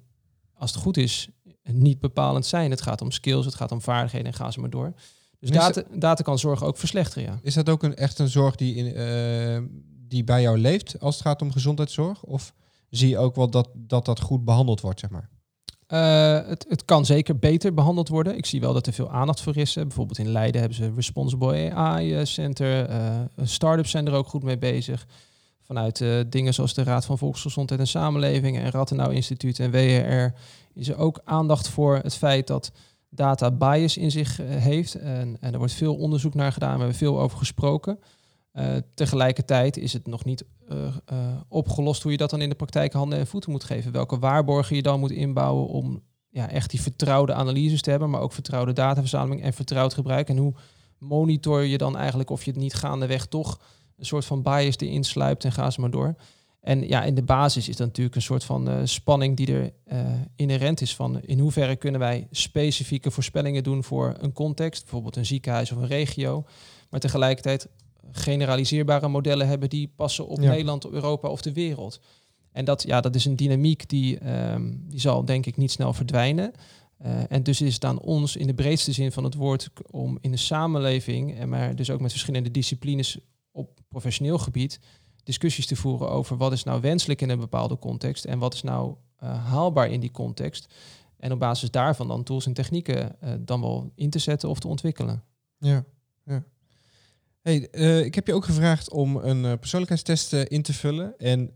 als het goed is, niet bepalend zijn. Het gaat om skills, het gaat om vaardigheden en ga ze maar door. Dus data, data kan zorg ook verslechteren, ja. Is dat ook een, echt een zorg die, in, eh, die bij jou leeft als het gaat om gezondheidszorg? Of zie je ook wel dat dat, dat goed behandeld wordt, zeg maar? Eh, het, het kan zeker beter behandeld worden. Ik zie wel dat er veel aandacht voor is. Bijvoorbeeld in Leiden hebben ze Responsible AI eh, Center. eh Startups zijn er ook goed mee bezig. Vanuit dingen zoals de Raad van Volksgezondheid en Samenleving en Rathenau Instituut en WRR is er ook aandacht voor het feit dat data bias in zich eh, heeft. En, en er wordt veel onderzoek naar gedaan. We hebben veel over gesproken. Eh, tegelijkertijd is het nog niet eh, opgelost hoe je dat dan in de praktijk handen en voeten moet geven. Welke waarborgen je dan moet inbouwen om ja, echt die vertrouwde analyses te hebben, maar ook vertrouwde dataverzameling en vertrouwd gebruik. En hoe monitor je dan eigenlijk of je het niet gaandeweg toch een soort van bias erin sluipt en ga ze maar door. En ja, in de basis is dat natuurlijk een soort van eh, spanning die er eh, inherent is van in hoeverre kunnen wij specifieke voorspellingen doen voor een context, bijvoorbeeld een ziekenhuis of een regio, maar tegelijkertijd generaliseerbare modellen hebben die passen op Ja. Nederland, op Europa of de wereld. En dat, ja, dat is een dynamiek die, ehm, die zal denk ik niet snel verdwijnen. Eh, en dus is het aan ons in de breedste zin van het woord om in de samenleving, en maar dus ook met verschillende disciplines op professioneel gebied, discussies te voeren over wat is nou wenselijk in een bepaalde context en wat is nou eh, haalbaar in die context. En op basis daarvan dan tools en technieken eh, dan wel in te zetten of te ontwikkelen. Ja, ja. Hey, eh, ik heb je ook gevraagd om een persoonlijkheidstest in te vullen. En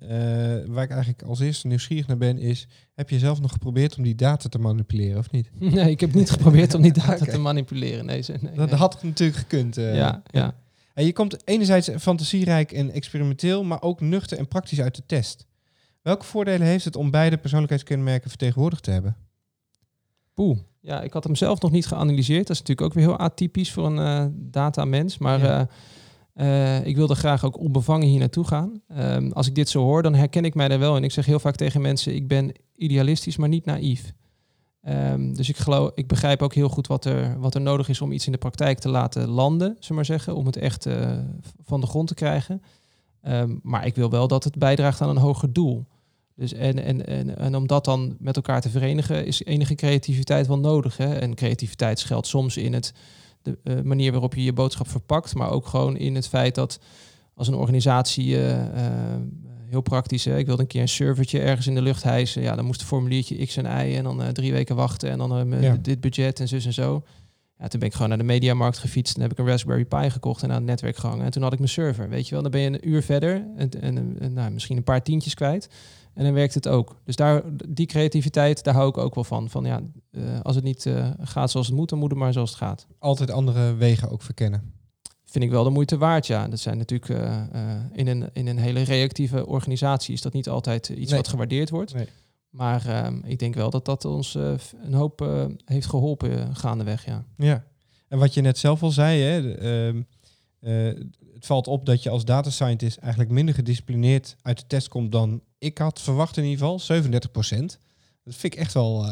waar ik eigenlijk als eerste nieuwsgierig naar ben, is: heb je zelf nog geprobeerd om die data te manipuleren of niet? [LAUGHS] Nee, ik heb niet geprobeerd om die [LAUGHS] data te manipuleren. Nee, ze- nee, Dat nee. had natuurlijk gekund. ja, ja. En je komt enerzijds fantasierijk en experimenteel, maar ook nuchter en praktisch uit de test. Welke voordelen heeft het om beide persoonlijkheidskenmerken vertegenwoordigd te hebben? Poeh. Ja, ik had hem zelf nog niet geanalyseerd. Dat is natuurlijk ook weer heel atypisch voor een eh datamens. Maar Ja. eh, eh, ik wilde graag ook onbevangen hier naartoe gaan. Ehm, als ik dit zo hoor, dan herken ik mij er wel. En ik zeg heel vaak tegen mensen, ik ben idealistisch, maar niet naïef. Ehm, dus ik, geloof, ik begrijp ook heel goed wat er, wat er nodig is om iets in de praktijk te laten landen, we maar zeggen. Om het echt eh, van de grond te krijgen. Ehm, maar ik wil wel dat het bijdraagt aan een hoger doel. Dus en, en, en, en om dat dan met elkaar te verenigen, is enige creativiteit wel nodig. Hè? En creativiteit schuilt soms in het, de eh, manier waarop je je boodschap verpakt, maar ook gewoon in het feit dat als een organisatie, eh, heel praktisch, hè? ik wilde een keer een servertje ergens in de lucht hijsen, ja, dan moest een formuliertje X en Y en dan eh, drie weken wachten en dan eh, Ja. dit budget en zus en zo. Ja, toen ben ik gewoon naar de mediamarkt gefietst en heb ik een Raspberry Pi gekocht en aan het netwerk gehangen. En toen had ik mijn server, weet je wel. Dan ben je een uur verder en, en, en, nou, misschien een paar tientjes kwijt. En dan werkt het ook. Dus daar, die creativiteit, daar hou ik ook wel van. Van ja, eh, als het niet gaat zoals het moet, dan moet het maar zoals het gaat. Altijd andere wegen ook verkennen. Vind ik wel de moeite waard, ja. Dat zijn natuurlijk eh, eh, in, een, in een hele reactieve organisatie is dat niet altijd eh, iets Nee. wat gewaardeerd wordt. Nee. Maar ehm, ik denk wel dat dat ons een hoop heeft geholpen eh, gaandeweg, ja. Ja. En wat je net zelf al zei, hè, de, ehm, eh, het valt op dat je als data scientist eigenlijk minder gedisciplineerd uit de test komt dan ik had verwacht in ieder geval. 37% Dat vind ik echt wel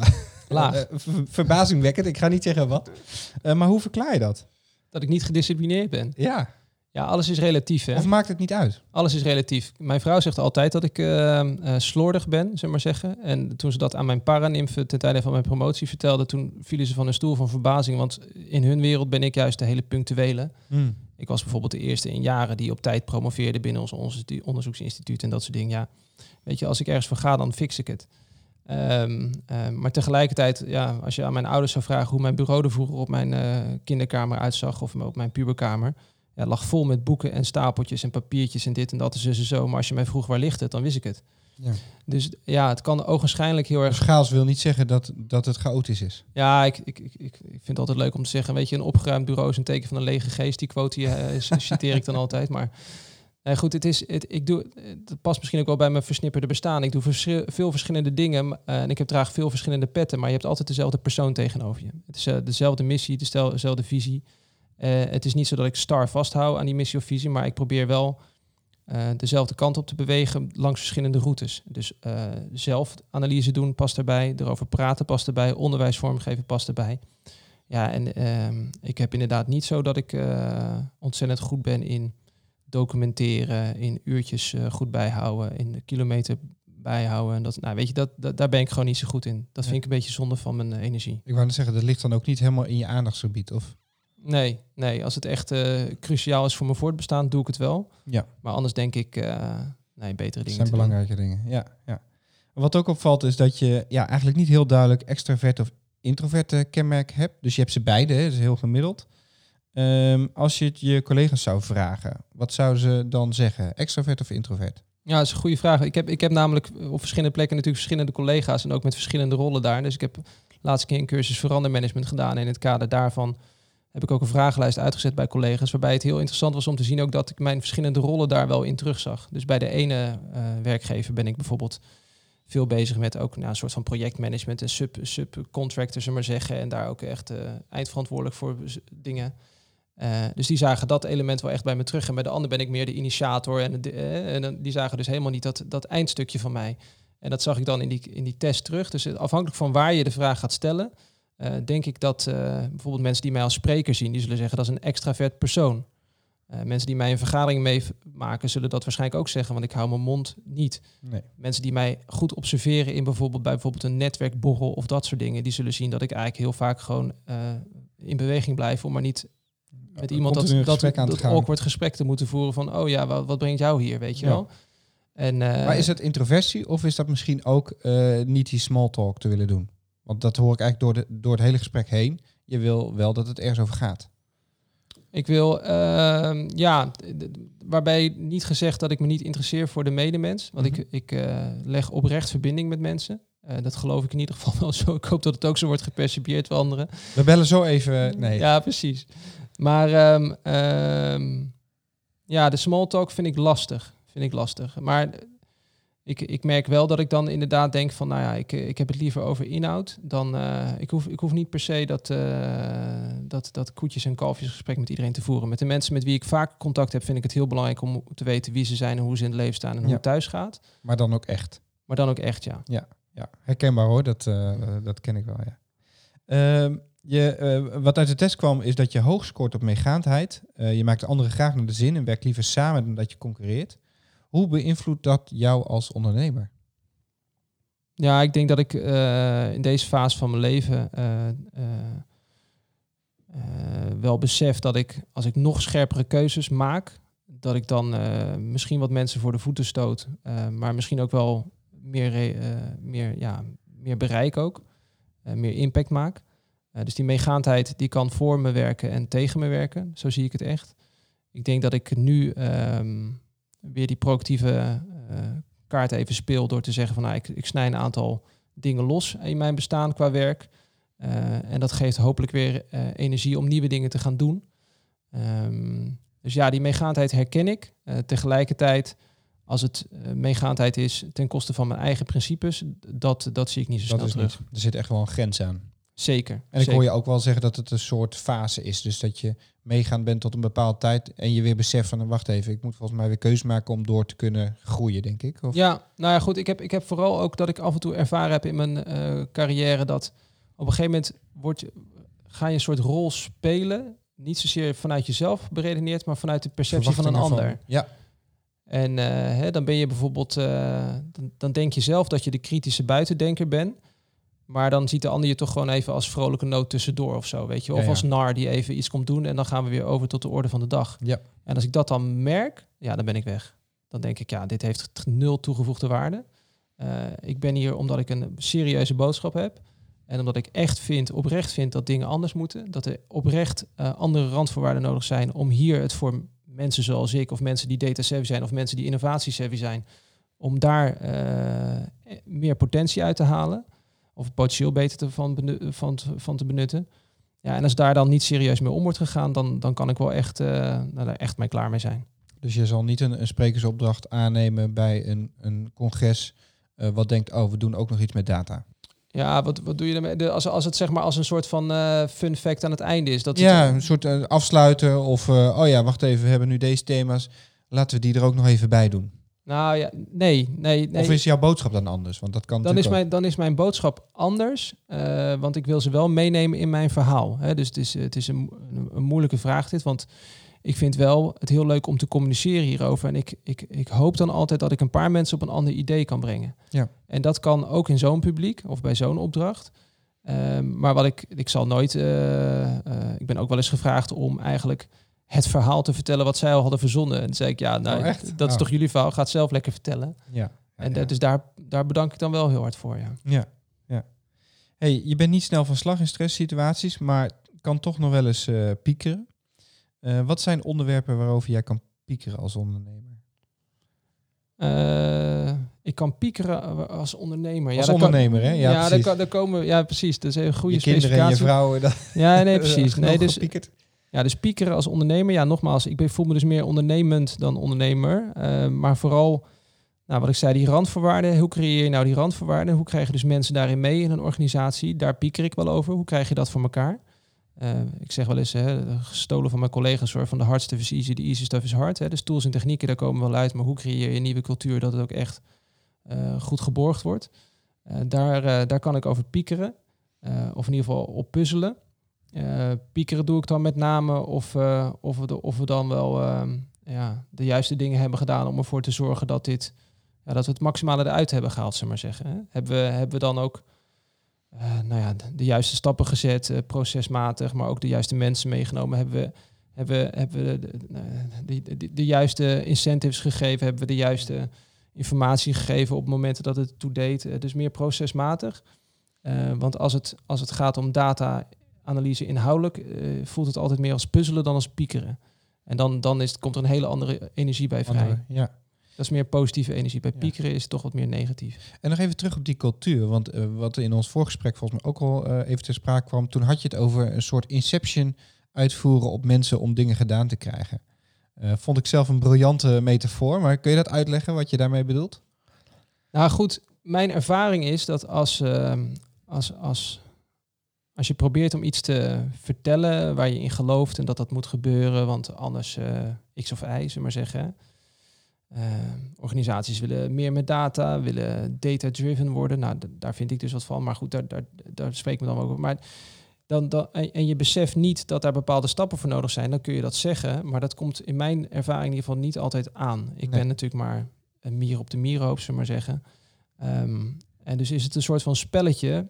Laag. [LAUGHS] ver- verbazingwekkend. Ik ga niet zeggen wat. Maar hoe verklaar je dat? Dat ik niet gedisciplineerd ben. Ja. Ja, alles is relatief, hè. Of maakt het niet uit? Alles is relatief. Mijn vrouw zegt altijd dat ik eh, eh, slordig ben, we maar zeggen. En toen ze dat aan mijn paranimfen ten tijde van mijn promotie vertelde, toen vielen ze van hun stoel van verbazing. Want in hun wereld ben ik juist de hele punctuele. Ik was bijvoorbeeld de eerste in jaren die op tijd promoveerde binnen ons onderzoeks- onderzoeksinstituut en dat soort dingen. Ja, weet je, als ik ergens voor ga, dan fix ik het. Ehm, ehm, maar tegelijkertijd, ja, als je aan mijn ouders zou vragen hoe mijn bureau er vroeger op mijn eh, kinderkamer uitzag of op mijn puberkamer, ja, lag vol met boeken en stapeltjes en papiertjes en dit en dat en zo. Maar als je mij vroeg waar ligt het, dan wist ik het. Ja. Dus ja, het kan ogenschijnlijk heel erg Dus chaos wil niet zeggen dat, dat het chaotisch is. ja, ik, ik, ik, ik vind het altijd leuk om te zeggen, weet je, een opgeruimd bureau is een teken van een lege geest. Die quote eh, citeer ik dan altijd. Maar nee, goed, het is, het, ik doe, het past misschien ook wel bij mijn versnipperde bestaan. Ik doe veel verschillende dingen eh, en ik heb draag veel verschillende petten, maar je hebt altijd dezelfde persoon tegenover je. Het is eh, dezelfde missie, dezelfde visie. Eh, het is niet zo dat ik star vasthoud aan die missie of visie, maar ik probeer wel dezelfde kant op te bewegen langs verschillende routes. Dus zelf analyse doen past erbij, erover praten past erbij, onderwijs vormgeven past erbij. Ja, en ehm, ik heb inderdaad niet zo dat ik ontzettend goed ben in documenteren, in uurtjes eh, goed bijhouden, in de kilometer bijhouden. En dat, nou, weet je, dat, dat, daar ben ik gewoon niet zo goed in. Dat vind ik een beetje zonde van mijn eh, energie. Ik wou net zeggen, dat ligt dan ook niet helemaal in je aandachtsgebied. Of Nee, nee. Als het echt uh, cruciaal is voor mijn voortbestaan, doe ik het wel. Ja. Maar anders denk ik, nee, betere dingen. Dat zijn belangrijke dingen, ja, ja. Wat ook opvalt is dat je ja, eigenlijk niet heel duidelijk extravert of introverte kenmerk hebt. Dus je hebt ze beide, hè, dat is heel gemiddeld. Um, als je het je collega's zou vragen, wat zouden ze dan zeggen? Extrovert of introvert? Ja, dat is een goede vraag. Ik heb, ik heb namelijk op verschillende plekken natuurlijk verschillende collega's en ook met verschillende rollen daar. Dus ik heb laatst keer een cursus verandermanagement gedaan. En in het kader daarvan heb ik ook een vragenlijst uitgezet bij collega's. Waarbij het heel interessant was om te zien ook dat ik mijn verschillende rollen daar wel in terugzag. Dus bij de ene uh, werkgever ben ik bijvoorbeeld veel bezig met ook nou, een soort van projectmanagement en sub, subcontractors, maar zeggen. En daar ook echt uh, eindverantwoordelijk voor dingen. Uh, dus die zagen dat element wel echt bij me terug. En bij de ander ben ik meer de initiator. En, de, uh, en die zagen dus helemaal niet dat, dat eindstukje van mij. En dat zag ik dan in die, in die test terug. Dus afhankelijk van waar je de vraag gaat stellen, uh, denk ik dat bijvoorbeeld mensen die mij als spreker zien, die zullen zeggen dat is een extravert persoon. mensen die mij een vergadering meemaken, zullen dat waarschijnlijk ook zeggen, want ik hou mijn mond niet. Nee. Mensen die mij goed observeren in bijvoorbeeld bij bijvoorbeeld een netwerkborrel of dat soort dingen, die zullen zien dat ik eigenlijk heel vaak gewoon in beweging blijf om maar niet met iemand dat, dat, dat, dat awkward gesprek te moeten voeren van, oh ja, wat, wat brengt jou hier, weet je Ja. wel? En, uh, Maar is het introversie of is dat misschien ook uh, niet die small talk te willen doen? Want dat hoor ik eigenlijk door, de, door het hele gesprek heen. Je wil wel dat het ergens over gaat. Ik wil, uh, ja, waarbij niet gezegd dat ik me niet interesseer voor de medemens. Want mm -hmm. ik, ik uh, leg oprecht verbinding met mensen. Uh, dat geloof ik in ieder geval [LAUGHS] wel zo. Ik hoop dat het ook zo wordt gepercipieerd door anderen. We bellen zo even. Nee. Ja, precies. Maar um, um, ja, de small talk vind ik lastig. Vind ik lastig. Maar ik, ik merk wel dat ik dan inderdaad denk van, nou ja, ik, ik heb het liever over inhoud. Dan, uh, ik, hoef, ik hoef niet per se dat, uh, dat, dat koetjes en kalfjes gesprek met iedereen te voeren. Met de mensen met wie ik vaak contact heb, vind ik het heel belangrijk om te weten wie ze zijn en hoe ze in het leven staan en hoe het thuis gaat. Maar dan ook echt. Maar dan ook echt, ja. Ja, ja. herkenbaar hoor. Dat, uh, dat ken ik wel, ja. Ehm, je, uh, wat uit de test kwam is dat je hoog scoort op meegaandheid. Uh, je maakt de anderen graag naar de zin en werkt liever samen dan dat je concurreert. Hoe beïnvloedt dat jou als ondernemer? Ja, ik denk dat ik uh, in deze fase van mijn leven wel besef dat ik, als ik nog scherpere keuzes maak, dat ik dan misschien wat mensen voor de voeten stoot, maar misschien ook wel meer, meer, ja, meer bereik ook, meer impact maak. Uh, dus die meegaandheid die kan voor me werken en tegen me werken. Zo zie ik het echt. Ik denk dat ik nu um, weer die proactieve uh, kaart even speel door te zeggen van nou, ik, ik snij een aantal dingen los in mijn bestaan qua werk. Uh, en dat geeft hopelijk weer energie om nieuwe dingen te gaan doen. Um, dus ja, die meegaandheid herken ik. tegelijkertijd, als het meegaandheid is ten koste van mijn eigen principes, dat, dat zie ik niet zo dat snel terug. Niet. Er zit echt wel een grens aan. Zeker. En ik zeker. hoor je ook wel zeggen dat het een soort fase is. Dus dat je meegaan bent tot een bepaalde tijd en je weer beseft van, wacht even, ik moet volgens mij weer keuze maken om door te kunnen groeien, denk ik. Of? Ja, nou ja, goed. Ik heb, ik heb vooral ook dat ik af en toe ervaren heb in mijn uh, carrière dat op een gegeven moment wordt, ga je een soort rol spelen. Niet zozeer vanuit jezelf beredeneerd, maar vanuit de perceptie van een ander. Van, ja. En uh, hè, dan ben je bijvoorbeeld, uh, dan, dan denk je zelf dat je de kritische buitendenker bent. Maar dan ziet de ander je toch gewoon even als vrolijke noot tussendoor of zo, weet je. Of Ja, ja. als nar die even iets komt doen en dan gaan we weer over tot de orde van de dag. Ja. En als ik dat dan merk, ja, dan ben ik weg. Dan denk ik, ja, dit heeft nul toegevoegde waarde. Uh, ik ben hier omdat ik een serieuze boodschap heb. En omdat ik echt vind, oprecht vind dat dingen anders moeten. Dat er oprecht uh, andere randvoorwaarden nodig zijn om hier het voor mensen zoals ik, of mensen die data savvy zijn, of mensen die innovatie savvy zijn, om daar uh, meer potentie uit te halen of het potentieel beter te van, benut, van, van te benutten. Ja, en als daar dan niet serieus mee om wordt gegaan, dan, dan kan ik wel echt, uh, nou, daar echt mee klaar mee zijn. Dus je zal niet een, een sprekersopdracht aannemen bij een, een congres uh, wat denkt, oh, we doen ook nog iets met data. Ja, wat, wat doe je ermee? De, als, als het zeg maar als een soort van uh, fun fact aan het einde is. Dat ja, het, een soort afsluiten of, oh ja, wacht even, we hebben nu deze thema's. Laten we die er ook nog even bij doen. Nou ja, nee, nee, nee. Of is jouw boodschap dan anders? Want dat kan dan is, mijn, dan is mijn boodschap anders, uh, want ik wil ze wel meenemen in mijn verhaal. Hè? Dus het is, het is een, een, een, moeilijke vraag dit, want ik vind wel het heel leuk om te communiceren hierover. En ik, ik, ik hoop dan altijd dat ik een paar mensen op een ander idee kan brengen. Ja. En dat kan ook in zo'n publiek of bij zo'n opdracht. Ehm, maar wat ik, ik zal nooit, eh, eh, ik ben ook wel eens gevraagd om eigenlijk het verhaal te vertellen wat zij al hadden verzonnen. En toen zei ik, ja, nou, Oh, dat is Oh. toch jullie verhaal, ga het zelf lekker vertellen. Ja. en ja. eh, dus daar, daar bedank ik dan wel heel hard voor, ja. Ja, ja. Hey, je bent niet snel van slag in stresssituaties, maar kan toch nog wel eens eh, piekeren. Eh, wat zijn onderwerpen waarover jij kan piekeren als ondernemer? Ik kan piekeren als ondernemer. Als kan- ondernemer, hè? Ja, Ja, daar, precies. kan, daar komen, ja, precies. Dat is een goede je kinderen en je specificatie. vrouwen. Dat, Ja, nee, precies. [LAUGHS] Nee, dus. Ja, dus piekeren als ondernemer. Ja, nogmaals, ik voel me dus meer ondernemend dan ondernemer. Eh, maar vooral, nou, wat ik zei, die randvoorwaarden. Hoe creëer je nou die randvoorwaarden? Hoe krijg je dus mensen daarin mee in een organisatie? Daar pieker ik wel over. Hoe krijg je dat voor elkaar? Eh, ik zeg wel eens, hè, gestolen van mijn collega's, hoor, van de hard stuff is easy, de easy stuff is hard. Hè. Dus tools en technieken, daar komen we wel uit. Maar hoe creëer je een nieuwe cultuur dat het ook echt eh, goed geborgd wordt? Eh, daar, eh, daar kan ik over piekeren. Of in ieder geval op puzzelen. Eh, piekeren doe ik dan met name of, eh, of, we, de- of we dan wel ehm, ja, de juiste dingen hebben gedaan om ervoor te zorgen dat, dit, ja, dat we het maximale eruit hebben gehaald, zullen maar zeggen. Hè. Hebben, we, hebben we dan ook eh, nou ja, de, juiste stappen gezet, procesmatig, maar ook de juiste mensen meegenomen? Hebben we, hebben, hebben we de, de, de, juiste incentives gegeven? Hebben we de juiste informatie gegeven op momenten dat het toe deed? Eh, dus meer procesmatig. Want als het, als het gaat om data-analyse inhoudelijk, eh, voelt het altijd meer als puzzelen dan als piekeren. En dan, dan is het, komt er een hele andere energie bij vrij. Andere- ja. Dat is meer positieve energie. Bij Ja. piekeren is het toch wat meer negatief. En nog even terug op die cultuur. Want eh, wat in ons voorgesprek volgens mij ook al eh, even ter sprake kwam. Toen had je het over een soort inception uitvoeren op mensen om dingen gedaan te krijgen. Vond ik zelf een briljante metafoor. Maar kun je dat uitleggen wat je daarmee bedoelt? Nou goed, mijn ervaring is dat als, als, als, als je probeert om iets te vertellen waar je in gelooft en dat dat moet gebeuren, want anders eh, X of Y, zullen we maar zeggen. Eh, organisaties willen meer met data, willen data-driven worden. Nou, daar vind ik dus wat van. Maar goed, daar, daar, daar spreek ik me dan ook over. Maar dan, dan, en, je beseft niet dat daar bepaalde stappen voor nodig zijn, dan kun je dat zeggen. Maar dat komt in mijn ervaring in ieder geval niet altijd aan. Ik Nee. ben natuurlijk maar een mier op de mierenhoop, zullen maar zeggen. Ehm, en dus is het een soort van spelletje.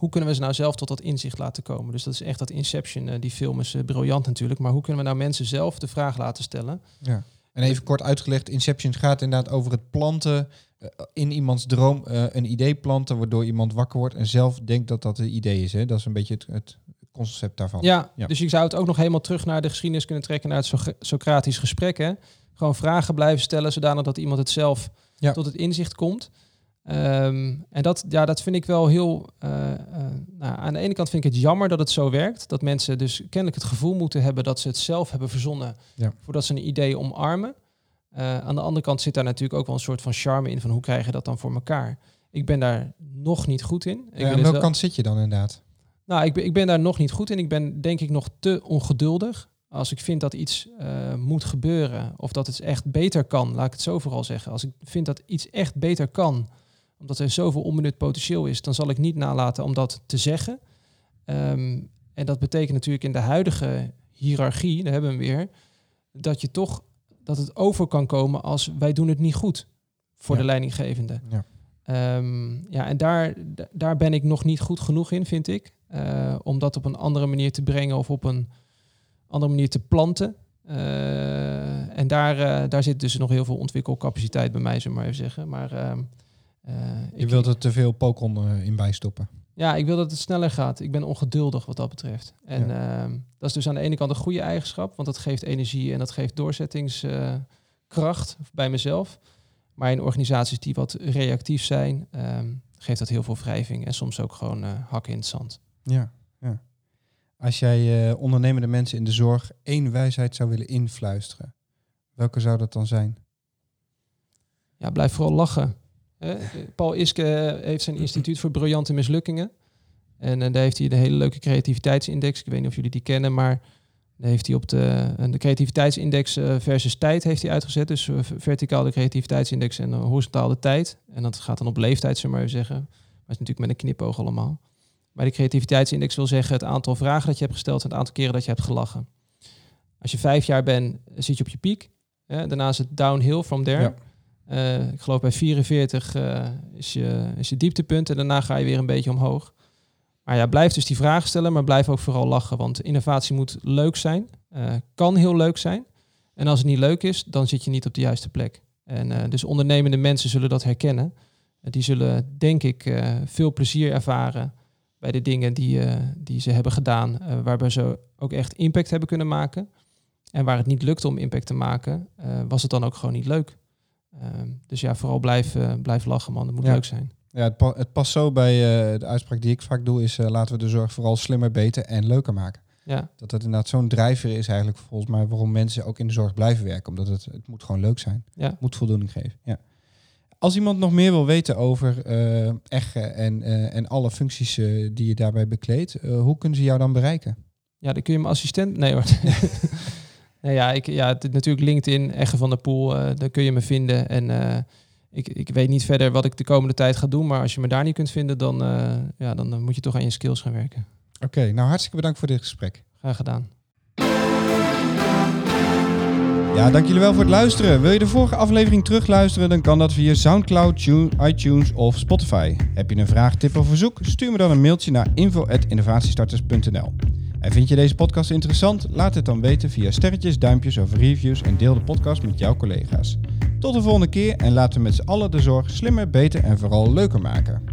Hoe kunnen we ze nou zelf tot dat inzicht laten komen? Dus dat is echt dat Inception. eh, die film is eh, briljant natuurlijk. Maar hoe kunnen we nou mensen zelf de vraag laten stellen? Ja. En even kort uitgelegd, Inception gaat inderdaad over het planten eh, in iemands droom een idee planten, waardoor iemand wakker wordt en zelf denkt dat dat een idee is. Hè? Dat is een beetje het, het concept daarvan. Ja, Ja. dus je zou het ook nog helemaal terug naar de geschiedenis kunnen trekken, naar het Soc- Socratisch gesprek. Hè? Gewoon vragen blijven stellen, zodanig dat iemand het zelf Ja. tot het inzicht komt. Ehm, en dat, ja, dat vind ik wel heel. eh, eh, nou, aan de ene kant vind ik het jammer dat het zo werkt. Dat mensen dus kennelijk het gevoel moeten hebben dat ze het zelf hebben verzonnen. Ja. Voordat ze een idee omarmen. Eh, aan de andere kant zit daar natuurlijk ook wel een soort van charme in. Van hoe krijg je dat dan voor elkaar? Ik ben daar nog niet goed in. Ik Ja, aan welke wel- kant zit je dan inderdaad? nou, ik ben, ik ben daar nog niet goed in. Ik ben denk ik nog te ongeduldig. Als ik vind dat iets moet gebeuren of dat het echt beter kan, laat ik het zo vooral zeggen. Als ik vind dat iets echt beter kan, omdat er zoveel onbenut potentieel is, dan zal ik niet nalaten om dat te zeggen. Ehm, en dat betekent natuurlijk in de huidige hiërarchie, daar hebben we hem weer, dat je toch dat het over kan komen als wij doen het niet goed voor Ja. de leidinggevende. Ja. Ehm, ja, en daar, daar ben ik nog niet goed genoeg in, vind ik. Eh, om dat op een andere manier te brengen of op een andere manier te planten. Eh, en daar, eh, daar zit dus nog heel veel ontwikkelcapaciteit bij mij, zullen we maar even zeggen. Maar ehm, eh, Je ik, wilt er te veel pokon eh, in bijstoppen. ja, ik wil dat het sneller gaat. Ik ben ongeduldig wat dat betreft. En ehm, dat is dus aan de ene kant een goede eigenschap, want dat geeft energie en dat geeft doorzettingskracht bij mezelf. Maar in organisaties die wat reactief zijn, ehm, geeft dat heel veel wrijving en soms ook gewoon eh, hakken in het zand. Ja, ja. Als jij eh, ondernemende mensen in de zorg één wijsheid zou willen influisteren, welke zou dat dan zijn? Ja, blijf vooral lachen. Eh, Paul Iske heeft zijn instituut voor briljante mislukkingen. En eh, daar heeft hij de hele leuke creativiteitsindex. Ik weet niet of jullie die kennen, maar heeft hij op de, en de creativiteitsindex eh, versus tijd heeft hij uitgezet. Dus eh, verticaal de creativiteitsindex en eh, horizontaal de tijd. En dat gaat dan op leeftijd, zullen we maar zeggen. Maar het is natuurlijk met een knipoog allemaal. Maar de creativiteitsindex wil zeggen het aantal vragen dat je hebt gesteld en het aantal keren dat je hebt gelachen. Als je vijf jaar bent, zit je op je piek. Hè? Daarna is het downhill from there. Ja. Eh, ik geloof bij 44 eh, is, je, is je dieptepunt en daarna ga je weer een beetje omhoog. Maar ja, blijf dus die vragen stellen, maar blijf ook vooral lachen. Want innovatie moet leuk zijn, uh, kan heel leuk zijn. En als het niet leuk is, dan zit je niet op de juiste plek. En dus ondernemende mensen zullen dat herkennen. Die zullen, denk ik, veel plezier ervaren bij de dingen die, die ze hebben gedaan, waarbij ze ook echt impact hebben kunnen maken. En waar het niet lukte om impact te maken, was het dan ook gewoon niet leuk. Ehm, dus ja, vooral blijf, blijf lachen, man. Het moet leuk zijn. Ja, het, pa het, past zo bij uh, de uitspraak die ik vaak doe, is uh, laten we de zorg vooral slimmer, beter en leuker maken. Ja. Dat dat inderdaad zo'n drijver is eigenlijk volgens mij waarom mensen ook in de zorg blijven werken. Omdat het, het moet gewoon leuk zijn. Ja. Het moet voldoening geven. Ja. Als iemand nog meer wil weten over uh, EGGE en, en alle functies die je daarbij bekleedt, hoe kunnen ze jou dan bereiken? Ja, dan kun je mijn assistent... Nee hoor. [LAUGHS] nee, ja, ik, ja, het, natuurlijk LinkedIn, Egge van der Poel, daar kun je me vinden. En ik, ik weet niet verder wat ik de komende tijd ga doen, maar als je me daar niet kunt vinden, dan, uh, ja, dan moet je toch aan je skills gaan werken. Oké, okay, nou hartstikke bedankt voor dit gesprek. Graag gedaan. Ja, dank jullie wel voor het luisteren. Wil je de vorige aflevering terugluisteren, dan kan dat via SoundCloud, iTunes of Spotify. Heb je een vraag, tip of verzoek? Stuur me dan een mailtje naar info.innovatiestarters.nl. En vind je deze podcast interessant? Laat het dan weten via sterretjes, duimpjes of reviews en deel de podcast met jouw collega's. Tot de volgende keer en laten we met z'n allen de zorg slimmer, beter en vooral leuker maken.